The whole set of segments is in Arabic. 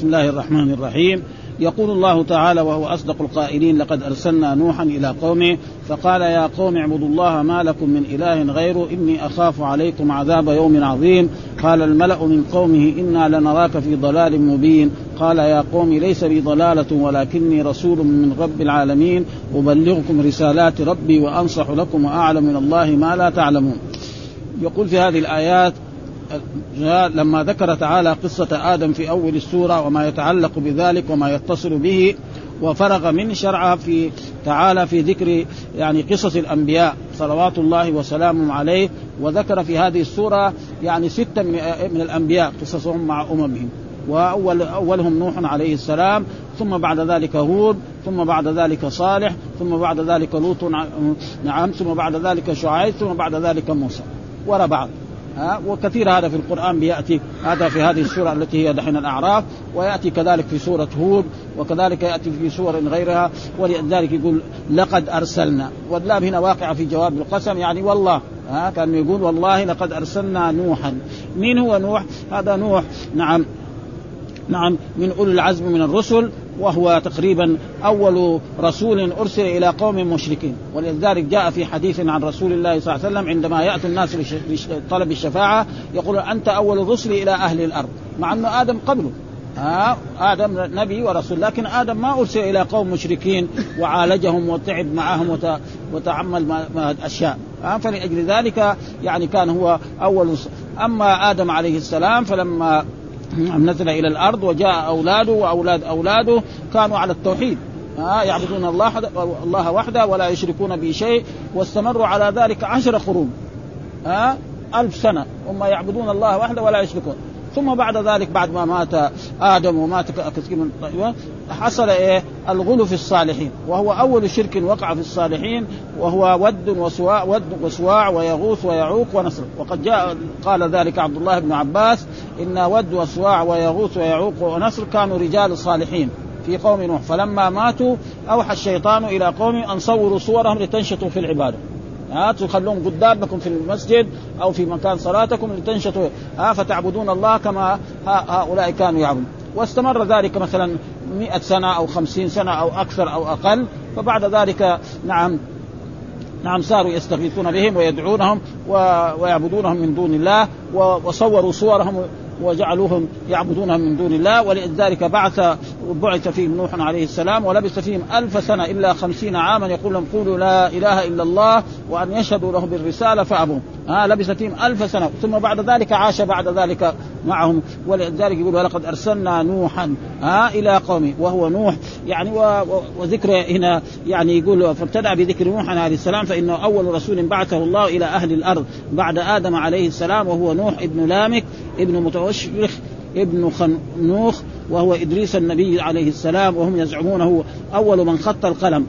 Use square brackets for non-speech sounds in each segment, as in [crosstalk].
بسم الله الرحمن الرحيم. يقول الله تعالى وهو أصدق القائلين لقد أرسلنا نوحا إلى قومه فقال يا قوم اعبدوا الله ما لكم من إله غيره إني أخاف عليكم عذاب يوم عظيم. قال الملأ من قومه إنا لنراك في ضلال مبين. قال يا قوم ليس بي ضلالة ولكني رسول من رب العالمين. أبلغكم رسالات ربي وأنصح لكم وأعلم من الله ما لا تعلمون. يقول في هذه الآيات لما ذكر تعالى قصة آدم في أول السورة وما يتعلق بذلك وما يتصل به وفرغ من شرعها في تعالى في ذكر يعني قصص الأنبياء صلوات الله وسلامه عليه وذكر في هذه السورة يعني ستة من الأنبياء قصصهم مع أممهم. وأول أولهم نوح عليه السلام ثم بعد ذلك هود ثم بعد ذلك صالح ثم بعد ذلك لوط نعم ثم بعد ذلك شعيب ثم بعد ذلك موسى. وراء بعض. ها؟ وكثير هذا في القرآن بيأتي. هذا في هذه السورة التي هي دحين الأعراف ويأتي كذلك في سورة هود وكذلك يأتي في سور غيرها ولذلك يقول لقد أرسلنا. واللام هنا واقعة في جواب القسم يعني والله ها؟ كان يقول والله لقد أرسلنا نوحا. مين هو نوح؟ هذا نوح نعم. نعم من أولي العزم من الرسل وهو تقريبا أول رسول أرسل إلى قوم مشركين. ولذلك جاء في حديث عن رسول الله صلى الله عليه وسلم عندما يأتي الناس لطلب الشفاعة يقول أنت أول الرسل إلى أهل الأرض مع أنه آدم قبله. آدم نبي ورسول لكن آدم ما أرسل إلى قوم مشركين وعالجهم وتعب معهم وتعمل ما أشياء. فلأجل ذلك يعني كان هو أول أما آدم عليه السلام فلما نزل إلى الأرض وجاء أولاده وأولاد أولاده كانوا على التوحيد. ها يعبدون الله الله وحده ولا يشركون به شيء واستمروا على ذلك عشر قرون. ها ألف سنة. هم يعبدون الله وحده ولا يشركون. ثم بعد ذلك بعد ما مات آدم ومات كثير من حصل إيه؟ الغلو في الصالحين وهو أول شرك وقع في الصالحين وهو ود وسواع ود وسواع ويغوث ويعوق ونصر. وقد جاء قال ذلك عبد الله بن عباس إن ود وسواع ويغوث ويعوق ونصر كانوا رجال صالحين في قوم نوح. فلما ماتوا أوحى الشيطان إلى قوم أن صوروا صورهم لتنشطوا في العبادة. ها تخلون قدامكم في المسجد أو في مكان صلاتكم لتنشطوا. ها فتعبدون الله كما هؤلاء كانوا يعبدون. واستمر ذلك مثلا مئة سنة أو خمسين سنة أو أكثر أو أقل. فبعد ذلك نعم نعم صاروا يستغيثون بهم ويدعونهم ويعبدونهم من دون الله وصوروا صورهم وجعلوهم يعبدونهم من دون الله ولذلك بعث بعث فيهم نوح عليه السلام ولبث فيهم ألف سنة إلا خمسين عاما يقول لهم قولوا لا إله إلا الله وأن يشهدوا له بالرسالة فأبوا. ها لبث فيهم ألف سنة ثم بعد ذلك عاش بعد ذلك معهم ولذلك يقول ولقد أرسلنا نوحا ها إلى قومه وهو نوح. يعني وذكر هنا يعني يقول فابتدأ بذكر نوح عليه السلام فإنه أول رسول بعثه الله إلى أهل الأرض بعد آدم عليه السلام وهو نوح ابن لامك ابن متوشرخ ابن خنوخ وهو إدريس النبي عليه السلام وهم يزعمون هو أول من خط القلم.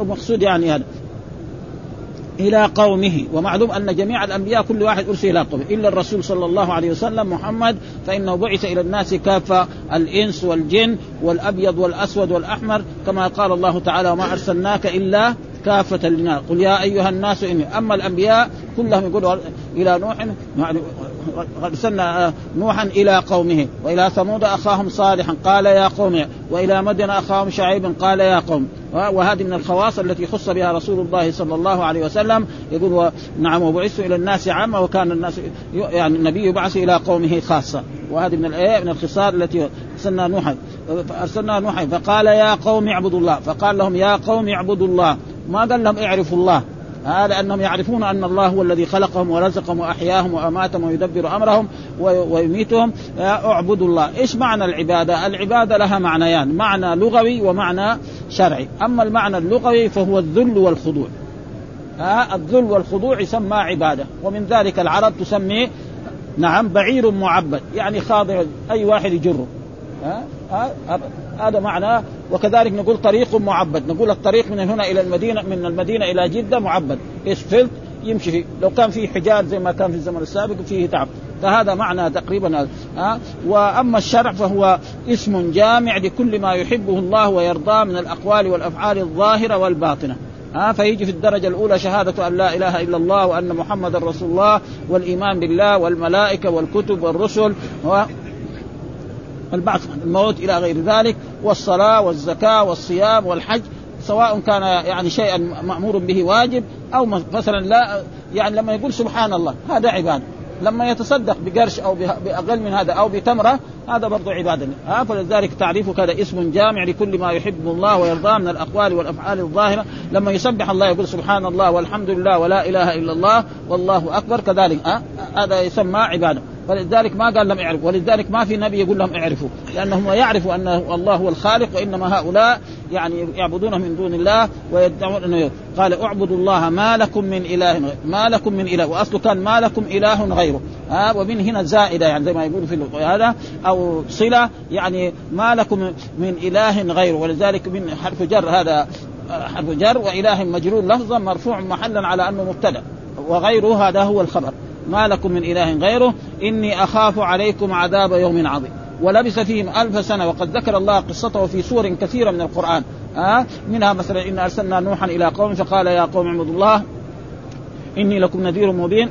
المقصود يعني هذا. إلى قومه. ومعلوم أن جميع الأنبياء كل واحد أرسل إلى قومه. إلا الرسول صلى الله عليه وسلم محمد فإنه بعث إلى الناس كافه الإنس والجن والأبيض والأسود والأحمر كما قال الله تعالى وما أرسلناك إلا كافة للناس. قل يا أيها الناس إني أما الأنبياء كلهم يقولوا إلى نوح. أرسلنا نوحا إلى قومه وإلى ثمود أخاهم صالحا قال يا قوم وإلى مدين أخاهم شعيبا قال يا قوم. وهذه من الخواص التي خص بها رسول الله صلى الله عليه وسلم يقول و... نعم وبعثت إلى الناس عامة وكان الناس يعني النبي يبعث إلى قومه خاصة. وهذه من الآية من الخصال التي أرسلنا نوحا فارسلنا نوحا فقال يا قوم اعبدوا الله فقال لهم يا قوم اعبدوا الله. ما قال لهم اعرفوا الله؟ هذا لأنهم يعرفون أن الله هو الذي خلقهم ورزقهم وأحياهم وأماتهم ويدبر أمرهم ويميتهم اعبدوا الله، إيش معنى العبادة؟ العبادة لها معنيان، معنى لغوي ومعنى شرعي، أما المعنى اللغوي فهو الذل والخضوع. ها الذل والخضوع يسمى عبادة، ومن ذلك العرب تسمي نعم بعير معبد، يعني خاضع أي واحد يجره. ها هذا معناه وكذلك نقول طريق معبد. نقول الطريق من هنا إلى المدينة من المدينة إلى جدة معبد. إيش فلت؟ يمشي فيه. لو كان فيه حجاز زي ما كان في الزمن السابق فيه تعب. فهذا معنى تقريبا ها وأما الشرع فهو اسم جامع لكل ما يحبه الله ويرضاه من الأقوال والأفعال الظاهرة والباطنة. ها فيجي في الدرجة الأولى شهادة أن لا إله إلا الله وأن محمد رسول الله والإيمان بالله والملائكة والكتب والرسل. البعث الموت إلى غير ذلك والصلاة والزكاة والصيام والحج سواء كان يعني شيئا مأمور به واجب أو مثلا لا يعني لما يقول سبحان الله هذا عبادة. لما يتصدق بقرش أو بأقل من هذا أو بتمرة هذا برضو عبادة. ها فلذلك تعريفه كذا اسم جامع لكل ما يحب الله ويرضاه من الأقوال والأفعال الظاهرة. لما يسبح الله يقول سبحان الله والحمد لله ولا إله إلا الله والله أكبر كذلك ها هذا يسمى عبادة. فلذلك ما قال لم يعرفوا ولذلك ما في نبي يقول لهم اعرفوا لأنهم يعرفوا أن الله هو الخالق وإنما هؤلاء يعني يعبدون من دون الله ويدعون إنه قال اعبدوا الله ما لكم من إله ما لكم من إله وأصله كان ما لكم إله غيره. ها ومن هنا زائدة يعني زي ما يقول في هذا أو صلة يعني ما لكم من إله غيره ولذلك من حرف جر هذا حرف جر وإله مجرور لفظا مرفوع محلا على أنه مبتدأ وغيره هذا هو الخبر. ما لكم من إله غيره إني أخاف عليكم عذاب يوم عظيم. ولبث فيهم ألف سنة وقد ذكر الله قصته في سور كثيرة من القرآن. ها منها مثلا إن أرسلنا نوحا إلى قوم فقال يا قوم اعبدوا الله إني لكم نذير مبين.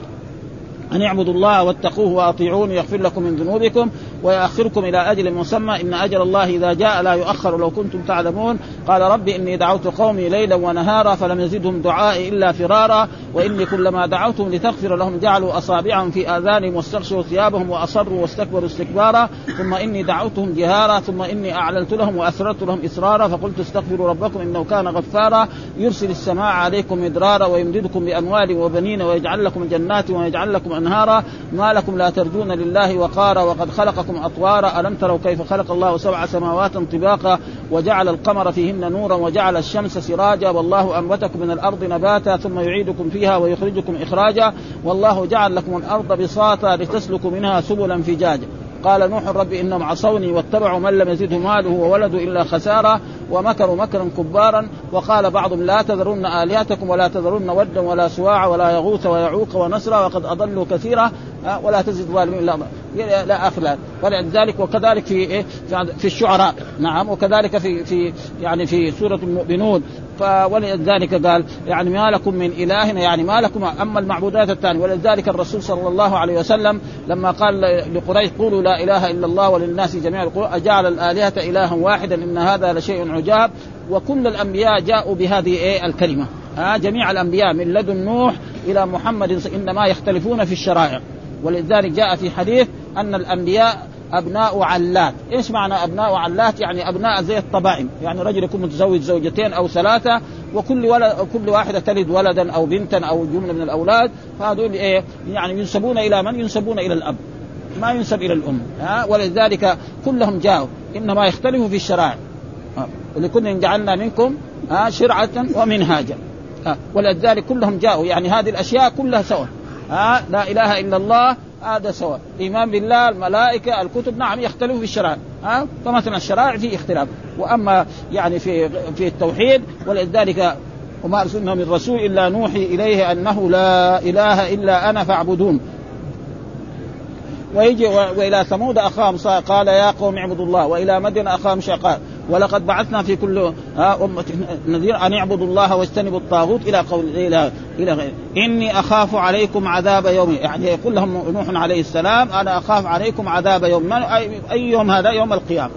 أن اعبدوا الله واتقوه وأطيعون يغفر لكم من ذنوبكم ويأخركم إلى أجل مسمى. إن أجل الله إذا جاء لا يؤخر لو كنتم تعلمون. قال ربي إني دعوت قومي ليلا ونهارا فلم يزدهم دعائي إلا فرارا. وإني كلما دعوتهم لتغفر لهم جعلوا أصابعهم في آذانهم واستغشوا ثيابهم وأصروا واستكبروا استكبارا. ثم إني دعوتهم جهارا. ثم إني أعلنت لهم وأسررت لهم إسرارا. فقلت استغفروا ربكم إنه كان غفارا. يرسل السماء عليكم مدرارا ويمددكم بأموال وبنين ويجعل لكم جنات ويجعل لكم أنهارا. ما لكم لا ترجون لله وقارا. وقد خلقكم أطوارا. ألم تروا كيف خلق الله سبع سماوات طباقا وجعل القمر فيهن نورا وجعل الشمس سراجا. والله أنبتكم من الأرض نباتا ثم يعيدكم فيها ويخرجكم إخراجا والله جعل لكم الأرض بساطا لتسلكوا منها سبلا فجاجا. قال نوح رب إنهم عصوني واتبعوا من لم يزده ماله وولده إلا خسارا ومكروا مكرا كبارا وقال بعضهم لا تذرن آلهتكم ولا تذرن ودا ولا سواع ولا يغوث ويعوق ونسرا وقد أضلوا كثيرا ولا تزد الظالمين الا لا آخر ولذلك وكذلك في إيه؟ في الشعراء. نعم وكذلك في في يعني في سورة المؤمنون. ولذلك قال يعني ما لكم من اله يعني ما لكم أما المعبودات الثانية. ولذلك الرسول صلى الله عليه وسلم لما قال لقريش قولوا لا إله إلا الله وللناس جميعا أجعل الآلهة إلها واحدا إن هذا لشيء عجاب وكل الأنبياء جاءوا بهذه إيه الكلمة ها جميع الأنبياء من لدن نوح إلى محمد إنما يختلفون في الشرائع ولذلك جاء في حديث أن الأنبياء أبناء علات، إيش معنى أبناء علات؟ يعني أبناء زي الطبائم، يعني رجل يكون متزوج زوجتين أو ثلاثة وكل ولد كل واحدة تلد ولدا أو بنتا أو جملة من الأولاد فهذول إيه؟ يعني ينسبون إلى من؟ ينسبون إلى الأب. ما ينسب إلى الأم، ها ولذلك كلهم جاءوا إنما يختلفوا في الشرائع. ولكل جعلنا منكم ها شرعة ومنهاجا. ولذلك كلهم جاءوا. يعني هذه الأشياء كلها سواء. ها لا إله إلا الله هذا سواء. الايمان بالله الملائكة الكتب نعم يختلفوا في الشرائع ها فمثلا الشرائع في اختلاف. وأما يعني في في التوحيد ولذلك وما أرسلنا من رسول إلا نوحي إليه أنه لا إله إلا أنا فاعبدون. ويجي وإلى ثمود أخاهم قال يا قوم اعبدوا الله. وإلى مدين أخاهم شقاء. ولقد بعثنا في كل أمة نذير أن اعبدوا الله واجتنبوا الطاغوت إلى قول إلى إلى غير إني أخاف عليكم عذاب يوم يعني يقول لهم نوح عليه السلام أنا أخاف عليكم عذاب يوم أي يوم هذا؟ يوم القيامة.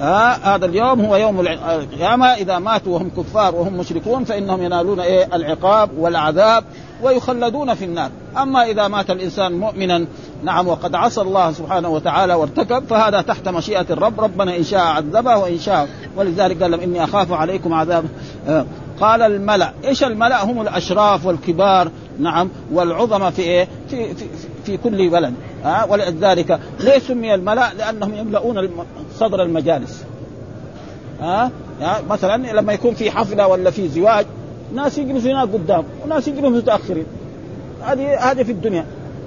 آه هذا اليوم هو يوم القيامة. إذا ماتوا وهم كفار وهم مشركون فإنهم ينالون إيه؟ العقاب والعذاب. ويخلدون في النار. أما إذا مات الإنسان مؤمنا نعم وقد عصى الله سبحانه وتعالى وارتكب فهذا تحت مشيئة الرب. ربنا إن شاء عذبه وإن شاء ولذلك قال لهم إني أخاف عليكم عذاب. آه قال الملأ إيش الملأ؟ هم الأشراف والكبار نعم والعظمى في إيه؟ في, في, في كل بلد. ها آه ولذلك ليه سمي الملأ؟ لأنهم يملؤون صدر المجالس. ها آه مثلا لما يكون في حفلة ولا في زواج ناس يجلسوا هناك قدام وناس يجلسوا متأخرين. هذه هذه في الدنيا.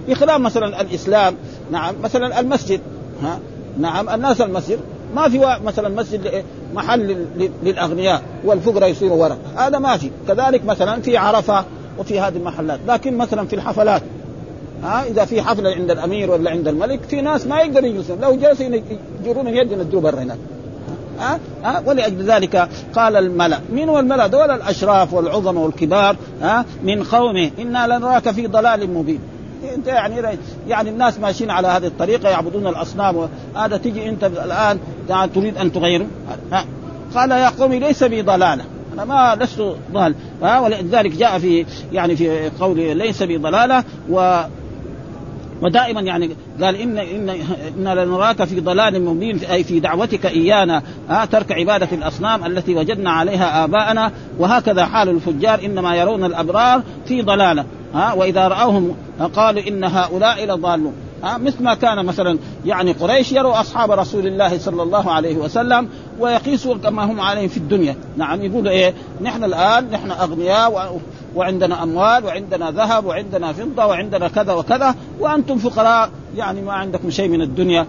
بخلاف مثلا الإسلام نعم مثلا المسجد ها نعم الناس المسجد ما في مثلا مسجد محل للأغنياء والفقراء يصيروا وراء هذا ما في. كذلك مثلا في عرفة وفي هذه المحلات. لكن مثلا في الحفلات ها إذا في حفلة عند الأمير ولا عند الملك في ناس ما يقدروا يجلسون. لو جلسوا يجرون يد ينزلوا برا هناك. ها؟ ها؟ ولأجل ذلك قال الملأ من هو الملأ؟ دول الأشراف والعظم والكبار ها؟ من قومه. إنا لنراك في ضلال مبين. أنت يعني يعني الناس ماشيين على هذه الطريقة يعبدون الأصنام هذا تجي أنت الآن تريد أن تغيره؟ قال يا قوم ليس بي ضلالة. أنا ما لست ضال ولذلك جاء في يعني في قول ليس بي ضلالة و ودائما يعني قال ان ان إن لنراك في ضلال مبين أي في دعوتك إيانا آه ترك عبادة الأصنام التي وجدنا عليها آباءنا وهكذا حال الفجار إنما يرون الأبرار في ضلالة ها وإذا رأوهم قالوا إن هؤلاء لضالون ها مثل ما كان مثلا يعني قريش يروا أصحاب رسول الله صلى الله عليه وسلم ويقيسوا كما هم عليه في الدنيا نعم يقولوا إيه نحن الآن نحن أغنياء وعندنا أموال وعندنا ذهب وعندنا فضة وعندنا كذا وكذا وأنتم فقراء يعني ما عندكم شيء من الدنيا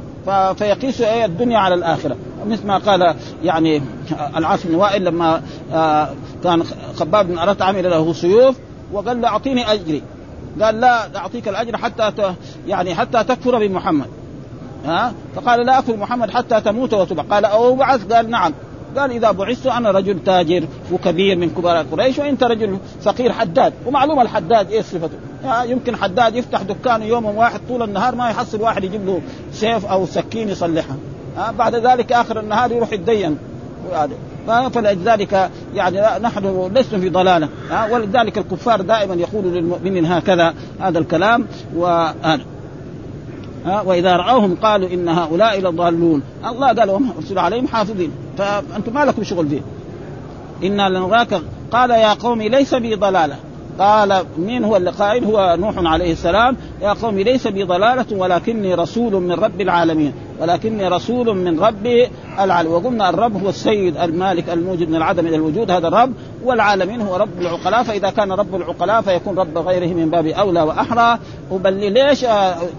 فيقيسوا إيه الدنيا على الآخرة. مثل ما قال يعني العاص بن وائل لما آه كان خباب بن ارت عمل له سيوف وقال له أعطيني أجري. قال لا أعطيك الأجر حتى يعني حتى تكفر بمحمد. ها؟ فقال لا أكفر محمد حتى تموت وتبع قال أو بعث؟ قال نعم. قال إذا بعثت أنا رجل تاجر وكبير من كبار قريش وأنت رجل فقير حداد. ومعلوم الحداد إيش صفته؟ يمكن حداد يفتح دكانه يوم واحد طول النهار ما يحصل واحد يجيب له سيف أو سكين يصلحها بعد ذلك آخر النهار يروح يتدين. فلذلك يعني نحن لسنا في ضلالة. ولذلك الكفار دائما يقولوا للمؤمنين هكذا هذا الكلام وهذا. ها وإذا رأوهم قالوا إن هؤلاء لضالون. الله قال وهم أرسل عليهم حافظين. فأنتم ما لكم شغل فيه. إنا لنراك. قال يا قوم ليس بي ضلالة. قال مين هو اللي قائل هو نوح عليه السلام. يا قوم ليس بي ضلالة ولكني رسول من رب العالمين. ولكني رسول من رب العالمين وقلنا الرب هو السيد المالك الموجود من العدم إلى الوجود هذا الرب والعالمين هو رب العقلاء. فإذا كان رب العقلاء فيكون رب غيره من باب أولى وأحرى. أبلغ ليش؟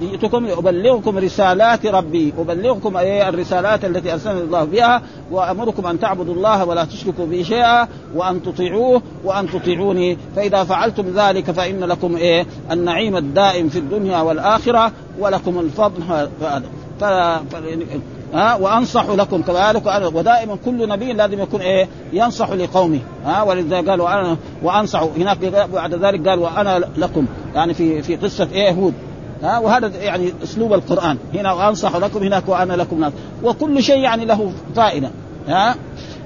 جئتكم أبلغكم رسالات ربي أبلغكم الرسالات التي ارسلني الله بها وأمركم أن تعبدوا الله ولا تشركوا به شيئا وأن تطيعوه وأن تطيعوني. فإذا فعلتم ذلك فإن لكم إيه؟ النعيم الدائم في الدنيا والآخرة ولكم الفضل. هذا ف... ها وأنصح لكم كذلك ودائما كل نبي لازم يكون إيه؟ ينصح لقومه ها ولذلك قال وأنا وانصح هناك بعد ذلك قال وأنا لكم يعني في في قصة إيه؟ هود ها وهذا يعني أسلوب القرآن. هنا وانصح لكم هناك وأنا لكم ناس. وكل شيء يعني له فائدة ها.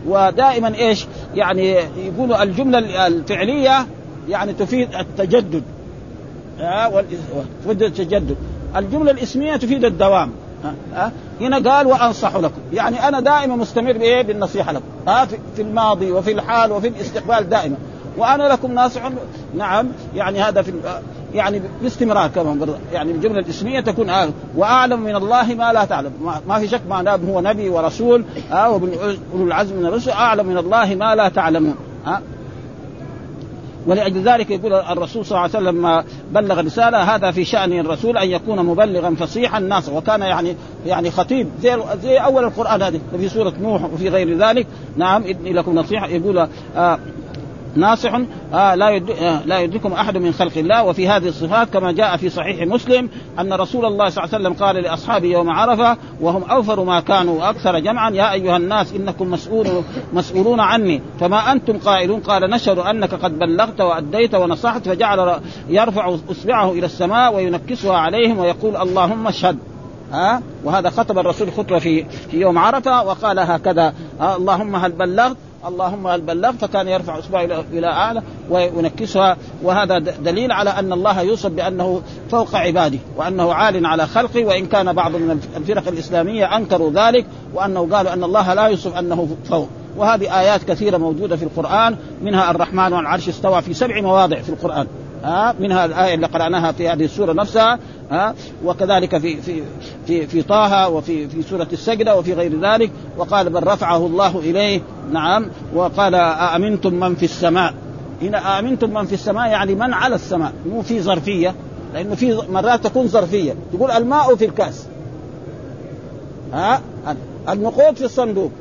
ودائما إيش؟ يعني يقولوا الجملة الفعلية يعني تفيد التجدد ها تفيد التجدد. الجملة الإسمية تفيد الدوام. ها هنا قال وأنصح لكم. يعني أنا دائما مستمر بإيه؟ بالنصيحة لكم. ها؟ في الماضي وفي الحال وفي الاستقبال دائما. وأنا لكم ناصح. نعم. يعني هذا في يعني باستمرار كمان يعني الجملة الإسمية تكون آه وأعلم من الله ما لا تعلم. ما في شك معناه هو نبي ورسول. آه العزم من الرسل. أعلم من الله ما لا تعلمون. ها؟ ولأجل ذلك يقول الرسول صلى الله عليه وسلم لما بلغ الرسالة هذا في شأن الرسول أن يكون مبلغا فصيحا ناصحا وكان يعني يعني خطيب. زي, زي أول القرآن هذه في سورة نوح وفي غير ذلك. نعم إني لكم نصيحة. يقول آه ناصح آه لا. آه لا يدركم أحد من خلق الله. وفي هذه الصفات كما جاء في صحيح مسلم أن رسول الله صلى الله عليه وسلم قال لأصحابه يوم عرفة وهم أوفر ما كانوا وأكثر جمعا يا أيها الناس إنكم مسؤول مسؤولون عني. فما أنتم قائلون؟ قال نشهد أنك قد بلغت وأديت ونصحت فجعل يرفع أصبعه إلى السماء وينكسها عليهم ويقول اللهم اشهد. ها وهذا خطب الرسول خطبة في في يوم عرفة وقال هكذا اللهم هل بلغت اللهم هل بلغت فكان يرفع اصبعه إلى اعلى وينكسها. وهذا دليل على أن الله يوصف بأنه فوق عباده وأنه عال على خلقه وإن كان بعض من الفرق الإسلامية أنكروا ذلك وأنه قالوا أن الله لا يوصف أنه فوق. وهذه آيات كثيرة موجودة في القرآن منها الرحمن على العرش استوى في سبع مواضع في القرآن. ها منها الآية اللي قرأناها في هذه السورة نفسها. ها؟ وكذلك في في في في طه وفي في سورة السجدة وفي غير ذلك. وقال بل رفعه الله إليه. نعم. وقال أأمنتم من في السماء؟ هنا أأمنتم من في السماء يعني من على السماء مو في ظرفية لأنه في مرات تكون ظرفية. تقول الماء في الكأس. ها؟ النقود في الصندوق.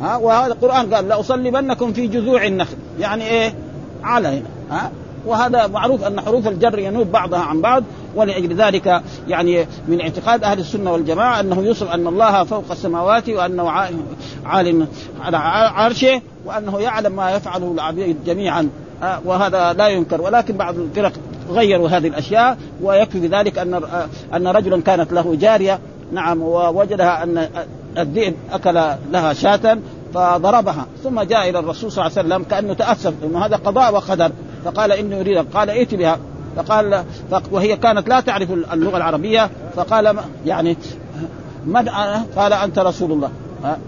ها؟ وهذا القرآن قال لأصلبنكم في جذوع النخل. يعني إيه؟ على هنا. ها؟ وهذا معروف أن حروف الجر ينوب بعضها عن بعض. ولأجل ذلك يعني من اعتقاد أهل السنة والجماعة أنه يوصف أن الله فوق السماوات وأنه عالم على عرشه وأنه يعلم ما يفعله العبيد جميعا. وهذا لا ينكر. ولكن بعض الفرق غيروا هذه الأشياء ويكفي بذلك أن أن رجلا كانت له جارية. نعم ووجدها أن الذئب أكل لها شاة فضربها. ثم جاء إلى الرسول صلى الله عليه وسلم كأنه تاسف إنه هذا قضاء وقدر. فقال إني اريد قال ائت بها. فقال وهي كانت لا تعرف اللغة العربية فقال يعني من أنا؟ قال أنت رسول الله.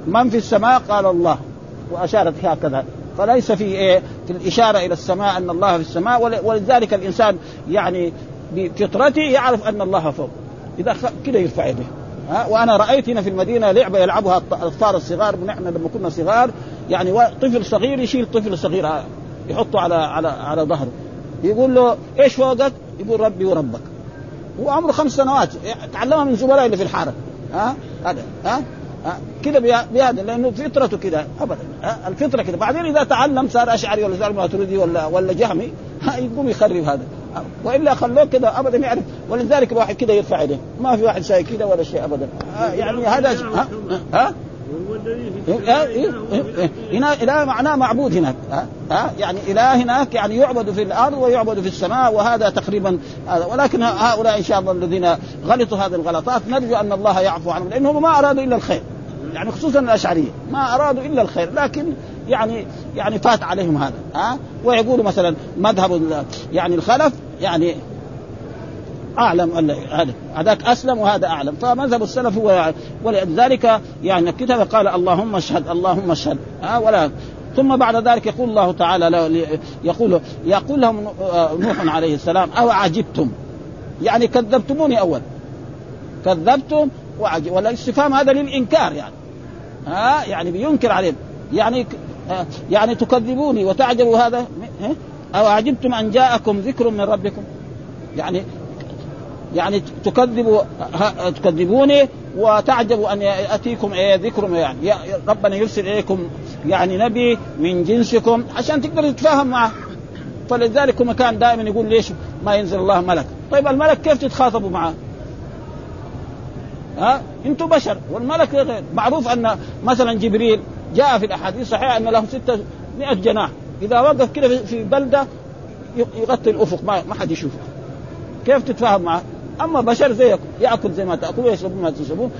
من في السماء؟ قال الله. وأشارت هكذا. فليس في إيه في الإشارة إلى السماء أن الله في السماء ولذلك الإنسان يعني بفطرته يعرف أن الله فوق. إذا كده يرفع يده. ها وأنا رأيت هنا في المدينة لعبة يلعبها الأطفال الصغار ونحن لما كنا صغار يعني طفل صغير يشيل طفل صغير يحطه على على على ظهره. يقول له إيش فوقك؟ يقول ربي وربك. هو عمره خمس سنوات. تعلمها من زملائه اللي في الحارة. ها؟ هذا. ها؟ كذا بهذا لأنه فطرته كذا. ابدا. الفطرة كذا. بعدين إذا تعلم صار أشعري ولا صار ماتريدي ولا ولا جهمي يقوم يخرب هذا. وإلا خلوه كذا. ابدا يعرف. ولذلك الواحد كذا يرفع يديه. ما في واحد ساي كذا ولا شيء ابدا. يعني هذا ها, ها؟ هنا إله معناه معبود هناك. ها, يعني إله هناك يعني يعبد في الأرض ويعبد في السماء وهذا تقريبا ولكن هؤلاء إن شاء الله الذين غلطوا هذه الغلطات نرجو أن الله يعفو عنهم لأنهم ما أرادوا إلا الخير. يعني خصوصا الأشعرية. ما أرادوا إلا الخير لكن يعني يعني فات عليهم هذا. ها؟ ويقولوا مثلا مذهب يعني الخلف يعني أعلم هذا هذاك أسلم وهذا أعلم. فمذهب السلف هو ولذلك يعني الكتاب قال اللهم اشهد اللهم اشهد. ها ولا ثم بعد ذلك يقول الله تعالى يقول يقول لهم نوح عليه السلام أو عجبتم يعني كذبتموني أول. كذبتم وعجب والاستفهام هذا للإنكار يعني. ها يعني بينكر عليهم. يعني يعني تكذبوني وتعجبوا هذا؟ أو عجبتم أن جاءكم ذكر من ربكم؟ يعني يعني تكذبوا تكذبوني وتعجبوا أن يأتيكم إيه ذكر يعني. ربنا يرسل إليكم يعني نبي من جنسكم عشان تقدروا تتفاهم معه. فلذلك هم كان دائما يقول ليش ما ينزل الله ملك؟ طيب الملك كيف تتخاطبوا معه؟ ها؟ أنتم بشر والملك غير. معروف أن مثلا جبريل جاء في الأحاديث الصحيحه أن له 600 جناح. إذا وقف كده في بلدة يغطي الأفق ما ما حد يشوفه. كيف تتفاهم معه؟ أما بشر زيكم يأكل زي ما تاكلوا ويشربون ما تشربون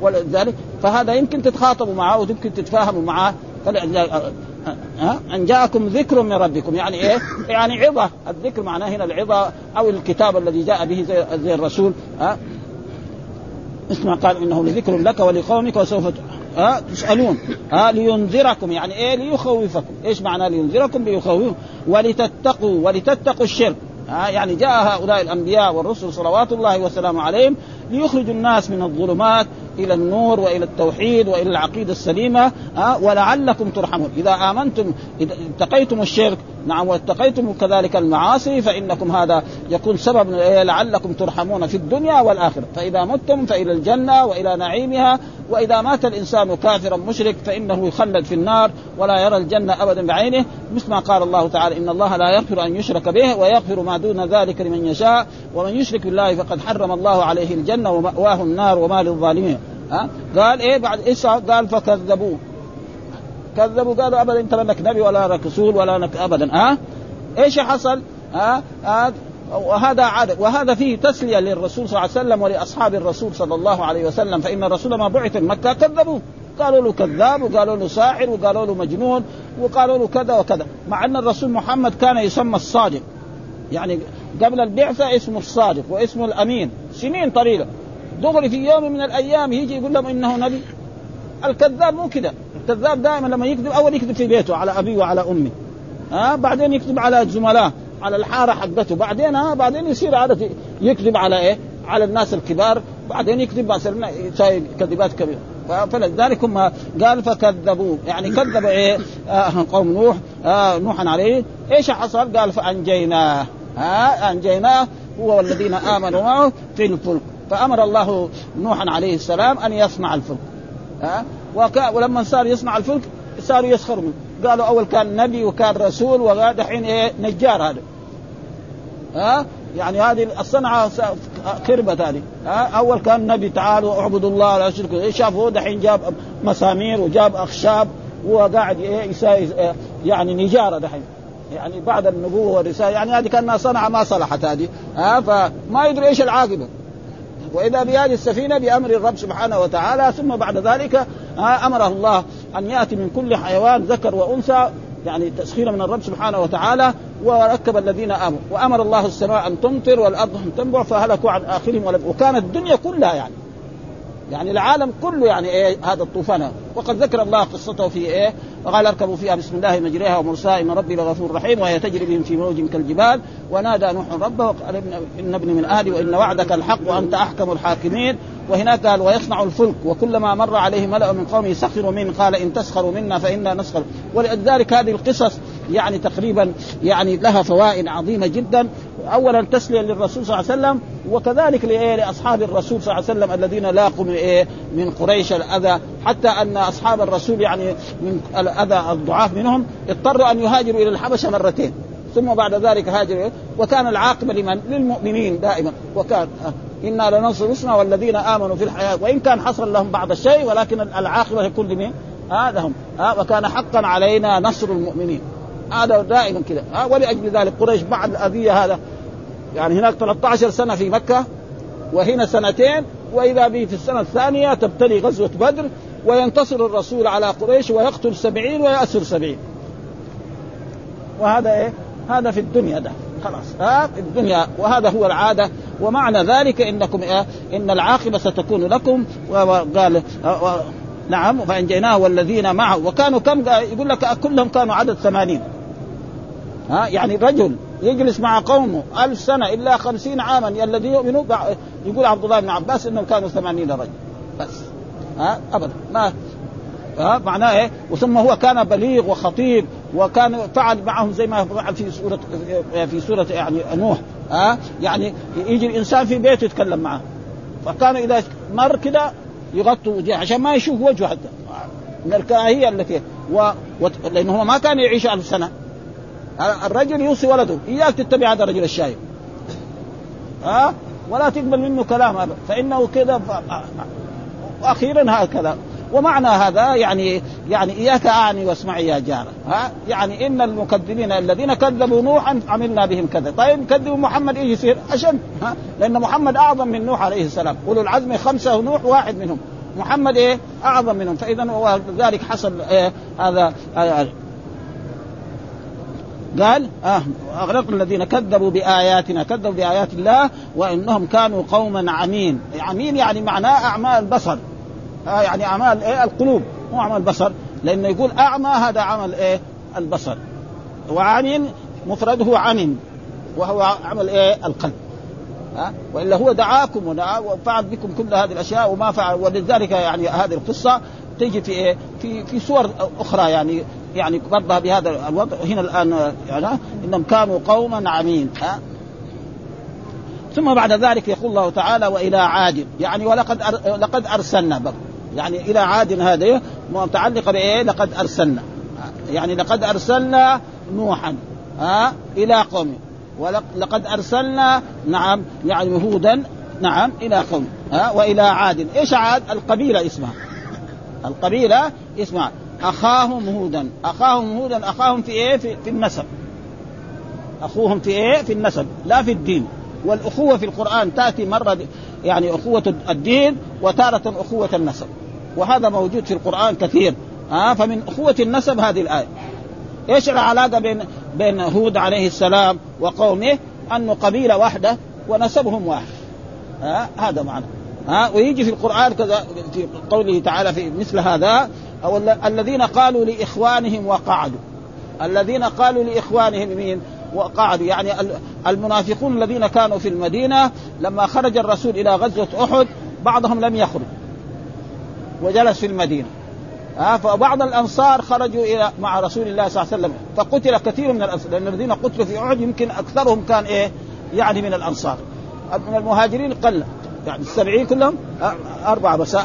ولذلك فهذا يمكن تتخاطبوا معه ويمكن تتفاهموا معه. ها أن جاءكم ذكر من ربكم. يعني إيه؟ يعني عظة. الذكر معناه هنا العظة أو الكتاب الذي جاء به زي, زي الرسول. ها ما قال إنه لذكر لك ولقومك وسوف ها تسألون. ها لينذركم. يعني إيه؟ ليخوفكم. إيش معنى لينذركم؟ ليخوفكم. ولتتقوا ولتتقوا الشرك. ها يعني جاء هؤلاء الأنبياء والرسل صلوات الله وسلامه عليهم ليخرجوا الناس من الظلمات إلى النور وإلى التوحيد وإلى العقيدة السليمة ها ولعلكم ترحمون. إذا آمنتم إذا اتقيتم الشرك نعم واتقيتم كذلك المعاصي فإنكم هذا يكون سبب لعلكم ترحمون في الدنيا والآخرة. فإذا متم فإلى الجنة وإلى نعيمها وإذا مات الإنسان كافرا مشرك فإنه يخلد في النار ولا يرى الجنة أبدا بعينه. مثل ما قال الله تعالى إن الله لا يغفر أن يشرك به ويغفر ما دون ذلك لمن يشاء ومن يشرك بالله فقد حرم الله عليه الجنة ومأواه النار وما للظالمين. ها؟ قال إيه بعد إيش قال فكذبوه. كذبوا قالوا أبدا أنت لك نبي ولا رسول ولا لك أبدا ها؟ إيش حصل؟ ها؟ ها وهذا عدد وهذا فيه تسلية للرسول صلى الله عليه وسلم ولأصحاب الرسول صلى الله عليه وسلم فإن الرسول ما بعث مكة كذبوه. قالوا له كذاب وقالوا له ساحر وقالوا له مجنون وقالوا له كذا وكذا مع أن الرسول محمد كان يسمى الصادق. يعني قبل البعثة اسمه الصادق واسمه الأمين سنين طويلة. دغري في يوم من الأيام يجي يقول لهم إنه نبي. الكذاب مو كذا الكذاب دائما لما يكذب أول يكذب في بيته على أبيه وعلى أمه. ها؟ آه بعدين يكذب على زملائه على الحارة حقته. بعدين ها؟ آه بعدين يصير عادة يكذب على إيه؟ على الناس الكبار. بعدين يكذب مثلا كذبات كبيرة. فلذلك هم قال فكذبوه يعني كذب إيه؟ آه قوم نوح آه نوحا عليه. إيش حصل؟ قال فأنجيناه. ها؟ أنجيناه. هو والذين آمنوا معه في الفلك. فأمر الله نوحا عليه السلام أن يصنع الفلك. ها؟ وك... ولما صار يصنع الفلك صاروا يسخروا منه. قالوا أول كان نبي وكان رسول ودحين إيه نجار هذا. ها؟ يعني هذه الصنعة خربت هذه. ها؟ أول كان نبي تعالوا اعبدوا الله لا تشركوا شافوا دحين جاب مسامير وجاب أخشاب وقاعد إيه يعني نجارة دحين. يعني بعد النبوة والرسالة يعني هذه كأنها صنع ما صلحت هذه. ها؟ فما يدري إيش العاقبة. وإذا بهذه السفينة بأمر الرب سبحانه وتعالى ثم بعد ذلك أمره الله أن يأتي من كل حيوان ذكر وأنثى يعني تسخير من الرب سبحانه وتعالى وركب الذين آمنوا. وأمر الله السماء أن تمطر والأرض أن تنبع فهلكوا عن آخرهم وكانت الدنيا كلها يعني. يعني العالم كله يعني إيه هذا الطوفان. وقد ذكر الله قصته في إيه وقال أركبوا فيها بسم الله مجريها ومرساها ان ربي لغفور رحيم وهي تجري بهم في موج كالجبال. ونادى نوح ربه وقال إن ابني من أهلي وإن وعدك الحق وأنت أحكم الحاكمين. وهناك قال ويصنع الفلك وكلما مر عليه ملأ من قومه سخروا منه. قال إن تسخروا منا فإنا نسخر. ولذلك هذه القصص يعني تقريبا يعني لها فوائد عظيمة جدا. اولا تسلية للرسول صلى الله عليه وسلم وكذلك لأصحاب الرسول صلى الله عليه وسلم الذين لاقوا من إيه؟ من قريش الأذى. حتى أن أصحاب الرسول يعني من الأذى الضعاف منهم اضطروا أن يهاجروا إلى الحبشة مرتين ثم بعد ذلك هاجروا وكان العاقبة لمن؟ للمؤمنين دائما. وكان إنا لننصر رسلنا والذين آمنوا في الحياة. وإن كان حصل لهم بعض الشيء ولكن العاقبة يكون لمين؟ هذا هم ها وكان حقا علينا نصر المؤمنين. هذا دائما كذا. ولأجل ذلك قريش بعد الأذية هذا يعني هناك 13 سنة في مكة وهنا سنتين وإذا به في السنة الثانية تبتلي غزوة بدر وينتصر الرسول على قريش ويقتل سبعين ويأسر سبعين. وهذا إيه؟ هذا في الدنيا ده. خلاص. ها في الدنيا. وهذا هو العادة. ومعنى ذلك إنكم إيه؟ إن العاقبة ستكون لكم. وقال نعم فانجيناه والذين معه. وكانوا كم؟ يقول لك كلهم كانوا عدد ثمانين. ها؟ يعني رجل يجلس مع قومه ألف سنة إلا خمسين عاما الذي يؤمنوا يقول عبد الله بن عباس أنهم كانوا ثمانين رجل بس. ها؟ أبدا. ما ها؟ معناه إيه؟ وثم هو كان بليغ وخطيب وكان فعل معهم زي ما فعل في سوره في سورة يعني نوح. ها؟ يعني يجي الإنسان في بيته يتكلم معه. فكانوا إذا مر كده يغطوا وجهه عشان ما يشوف وجهه حتى. من الكراهية التي و... و... لأنه ما كان يعيش ألف سنة. الرجل يوصي ولده إياك تتبع هذا الرجل الشايب. ها؟ ولا تقبل منه كلام هذا. فإنه كذا. وأخيرا هكذا. ومعنى هذا يعني يعني إياك اعني واسمعي يا جارة. ها؟ يعني إن المكذبين الذين كذبوا نوحا عملنا بهم كذا. طيب كذبوا محمد إيش يصير؟ أشد. ها؟ لأن محمد أعظم من نوح عليه السلام. أولو العزم خمسة ونوح واحد منهم. محمد إيه؟ أعظم منهم. فاذا ذلك حصل إيه؟ هذا قال آه أغرقنا الذين كذبوا بآياتنا كذبوا بآيات الله وإنهم كانوا قوما عمين. عمين يعني معناه أعمال البصر آه يعني أعمال إيه القلوب مو أعمال البصر لأنه يقول أعمى هذا عمل إيه البصر. وعمين مفرده عمين وهو عمل إيه القلب. ها وإلا هو دعاكم ودعا وفعل بكم كل هذه الأشياء وما فعل. ولذلك يعني هذه القصة تيجي في إيه؟ في في صور أخرى يعني يعني برضه بهذا الوضع. هنا الآن يعني إنهم كانوا قوما عمين ها؟ ثم بعد ذلك يقول الله تعالى وإلى عاد. يعني ولقد أر... لقد أرسلنا بقى يعني إلى عاد هذه متعلقة بإيه؟ لقد أرسلنا. يعني لقد أرسلنا نوحا ها؟ إلى قومه ولقد أرسلنا نعم يعني هودا نعم إلى قوم ها؟ وإلى عاد. إيش عاد؟ القبيلة اسمها. القبيلة اسمها. أخاهم هودا. أخاهم هودا أخاهم في إيه؟ في, في النسب. أخوهم في إيه؟ في النسب لا في الدين. والأخوة في القرآن تأتي مرة يعني أخوة الدين وتارة أخوة النسب. وهذا موجود في القرآن كثير. ها فمن أخوة النسب هذه الآية. إيش العلاقة بين بين هود عليه السلام وقومه؟ انه قبيلة واحدة ونسبهم واحد. ها هذا معنى. ها ويجي في القرآن كذا في قوله تعالى في مثل هذا أو الذين قالوا لإخوانهم وقعدوا. الذين قالوا لإخوانهم مين؟ وقعدوا. يعني المنافقون الذين كانوا في المدينة لما خرج الرسول إلى غزوة أحد بعضهم لم يخرج. وجلس في المدينة. ها فبعض الأنصار خرجوا إلى مع رسول الله صلى الله عليه وسلم. فقتل كثير من الأنصار لأن الذين قتلوا في أحد يمكن أكثرهم كان إيه؟ يعني من الأنصار. من المهاجرين قل يعني السبعين كلهم أربعة بس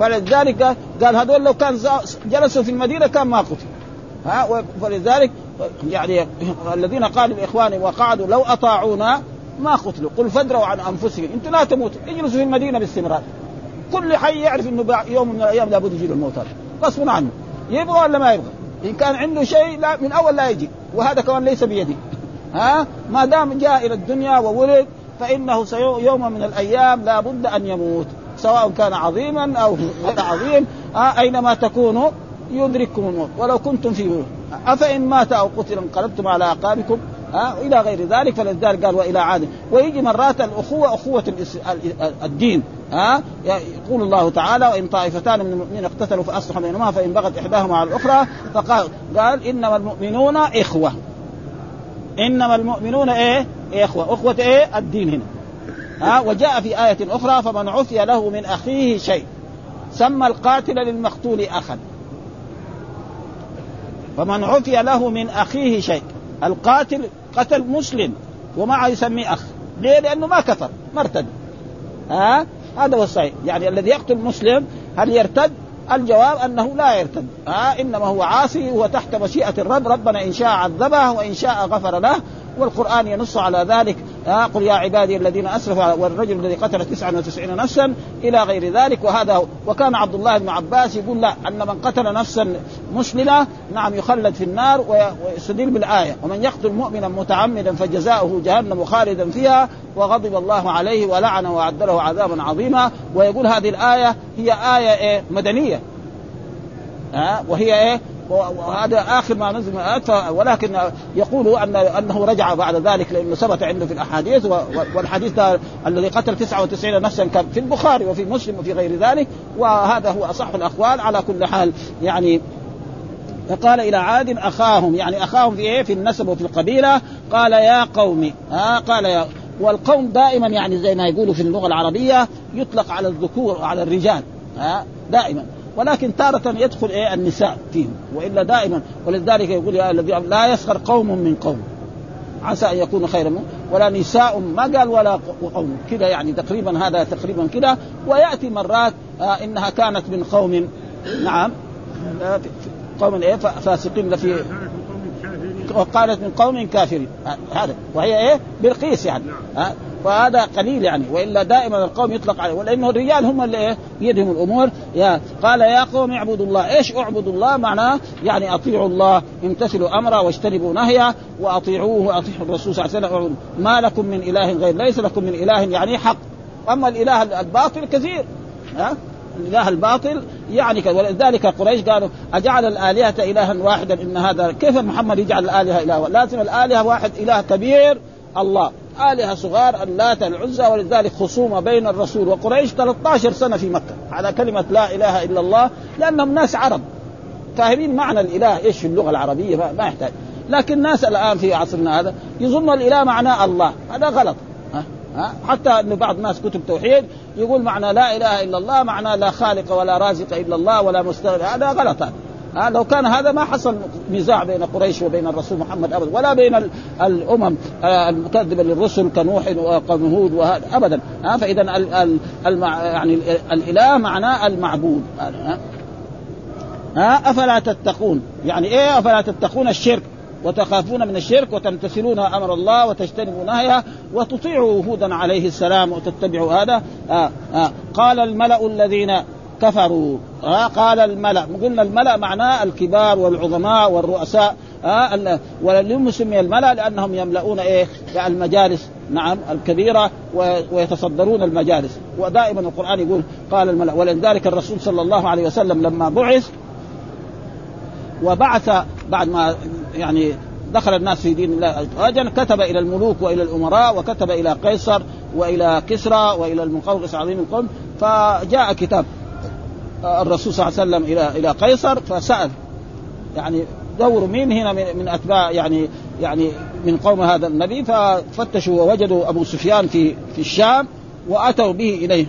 فلذلك قال, هذول لو كان جلسوا في المدينة كان ما قتل ها فلذلك يعني الذين قالوا لاخوانهم وقعدوا لو أطاعونا ما قتلوا. قل فادروا عن انفسهم أنتم لا تموتوا. اجلسوا في المدينة باستمرار. كل حي يعرف إنه يوم من الأيام لابد يجي له الموت هذا. غصبا عنه. يبغى ولا ما يبغى؟ إن كان عنده شيء لا من أول لا يجي. وهذا كمان ليس بيده ها؟ ما دام جاء إلى الدنيا وولد فإنه يوم من الأيام لا بد أن يموت. سواء كان عظيما أو غير عظيم آه أينما تكونوا يدرككم الموت. ولو كنتم في أفإن مات أو قتل انقلبتم على أعقابكم ها إلى غير ذلك. فلذلك قال وإلى عاد. ويجي مرات الأخوة أخوة الدين ها يقول الله تعالى وإن طائفتان من المؤمنين اقتتلوا فاصلحوا بينهما فإن بغت إحداهما على الأخرى فقال قال إنما المؤمنون إخوة. إنما المؤمنون إيه؟ إخوة. أخوة إيه؟ الدين هنا. ها وجاء في آية أخرى فمن عفي له من أخيه شيء. سمى القاتل للمقتول أخا. فمن عفي له من أخيه شيء. القاتل قتل مسلم ومعه يسميه أخ. ليه؟ لأنه ما كفر ما ارتد. ها؟ هذا هو الصحيح. يعني الذي يقتل مسلم هل يرتد؟ الجواب أنه لا يرتد. ها؟ إنما هو عاصي هو تحت مشيئة الرب. ربنا إن شاء عذبه وإن شاء غفر له والقرآن ينص على ذلك قل يا عبادي الذين أسرفوا والرجل الذي قتل 99 نفسا إلى غير ذلك. وهذا هو وكان عبد الله بن عباس يقول لا أن من قتل نفسا مسلمة نعم يخلد في النار ويستدل بالآية. ومن يقتل مؤمنا متعمدا فجزاؤه جهنم خالدا فيها وغضب الله عليه ولعنه وعد له عذابا عظيما. ويقول هذه الآية هي آية إيه؟ مدنية. ها؟ وهي إيه؟ وهذا آخر ما نزل ولكن يقول ان أنه رجع بعد ذلك لأنه ثبت عنده في الأحاديث والحديث الذي قتل 99 نفسا كان في البخاري وفي مسلم وفي غير ذلك وهذا هو أصح الأقوال على كل حال. يعني فقال إلى عاد أخاهم يعني أخاهم في إيه؟ في النسب وفي القبيلة. قال يا قومي ها قال يا والقوم دائما يعني زي ما يقولوا في اللغة العربية يطلق على الذكور وعلى الرجال ها دائما. ولكن تارة يدخل إيه؟ النساء فيهم وإلا دائما. ولذلك يقول يا الذي لا يسخر قوم من قوم. عسى أن يكونوا خيرا. منه ولا نساء ما قال ولا قوم. كذا يعني تقريبا هذا تقريبا كذا ويأتي مرات آه إنها كانت من قوم. نعم. آه قوم إيه؟ فاسقين في وقالت من قوم كافرين. هذا. وهي إيه؟ بالقيس يعني. ها فهذا قليل يعني. وإلا دائما القوم يطلق عليه. ولأنه الرجال هم اللي إيه؟ بيدهم الأمور. يا قال يا قوم اعبدوا الله. إيش اعبدوا الله؟ معناه يعني أطيعوا الله امتثلوا أمره واجتنبوا نهيه وأطيعوه وأطيعوا الرسول صلى الله عليه وسلم. ما لكم من إله غير ليس لكم من إله يعني حق. أما الإله الباطل كثير. ها الإله الباطل يعني ولذلك قريش قالوا أجعل الآلهة إلها واحدا إن هذا كيف محمد يجعل الآلهة اله لازم الآلهة واحد إله كبير الله. آلهة صغار اللات العزى ولذلك خصومة بين الرسول وقريش 13 سنة في مكة. على كلمة لا إله إلا الله لأنهم ناس عرب. فاهمين معنى الإله إيش في اللغة العربية؟ ما يحتاج. لكن الناس الآن في عصرنا هذا يظن الإله معناه الله. هذا غلط. ها؟ حتى أن بعض الناس كتب توحيد يقول معنى لا إله إلا الله معنى لا خالق ولا رازق إلا الله ولا مستغني. هذا غلط هذا. ها؟ لو كان هذا ما حصل نزاع بين قريش وبين الرسول محمد ابدا ولا بين الأمم المكذبة للرسل كنوح وقوم هود وهذا ابدا. ها؟ فاذا يعني الإله معناه المعبود ها؟ أفلا تتقون؟ يعني إيه أفلا تتقون؟ الشرك. وتخافون من الشرك وتمتثلون أمر الله وتجتنبوا نهيه وتطيعوا هودا عليه السلام وتتبعوا هذا. آه آه. قال الملأ الذين كفروا. آه قال الملأ. قلنا الملأ معناه الكبار والعظماء والرؤساء. آه ولم سمي الملأ لأنهم يملؤون إيه؟ المجالس. نعم الكبيرة ويتصدرون المجالس. ودائما القرآن يقول قال الملأ ولذلك الرسول صلى الله عليه وسلم لما بعث وبعث بعد ما يعني دخل الناس في دين الله أجل كتب إلى الملوك وإلى الأمراء وكتب إلى قيصر وإلى كسرى وإلى المقوقس عظيم القوم فجاء كتاب الرسول صلى الله عليه وسلم إلى إلى قيصر فسأل. يعني دوروا مين هنا من أتباع يعني يعني من قوم هذا النبي؟ ففتشوا ووجدوا أبو سفيان في في الشام وأتوا به إليه.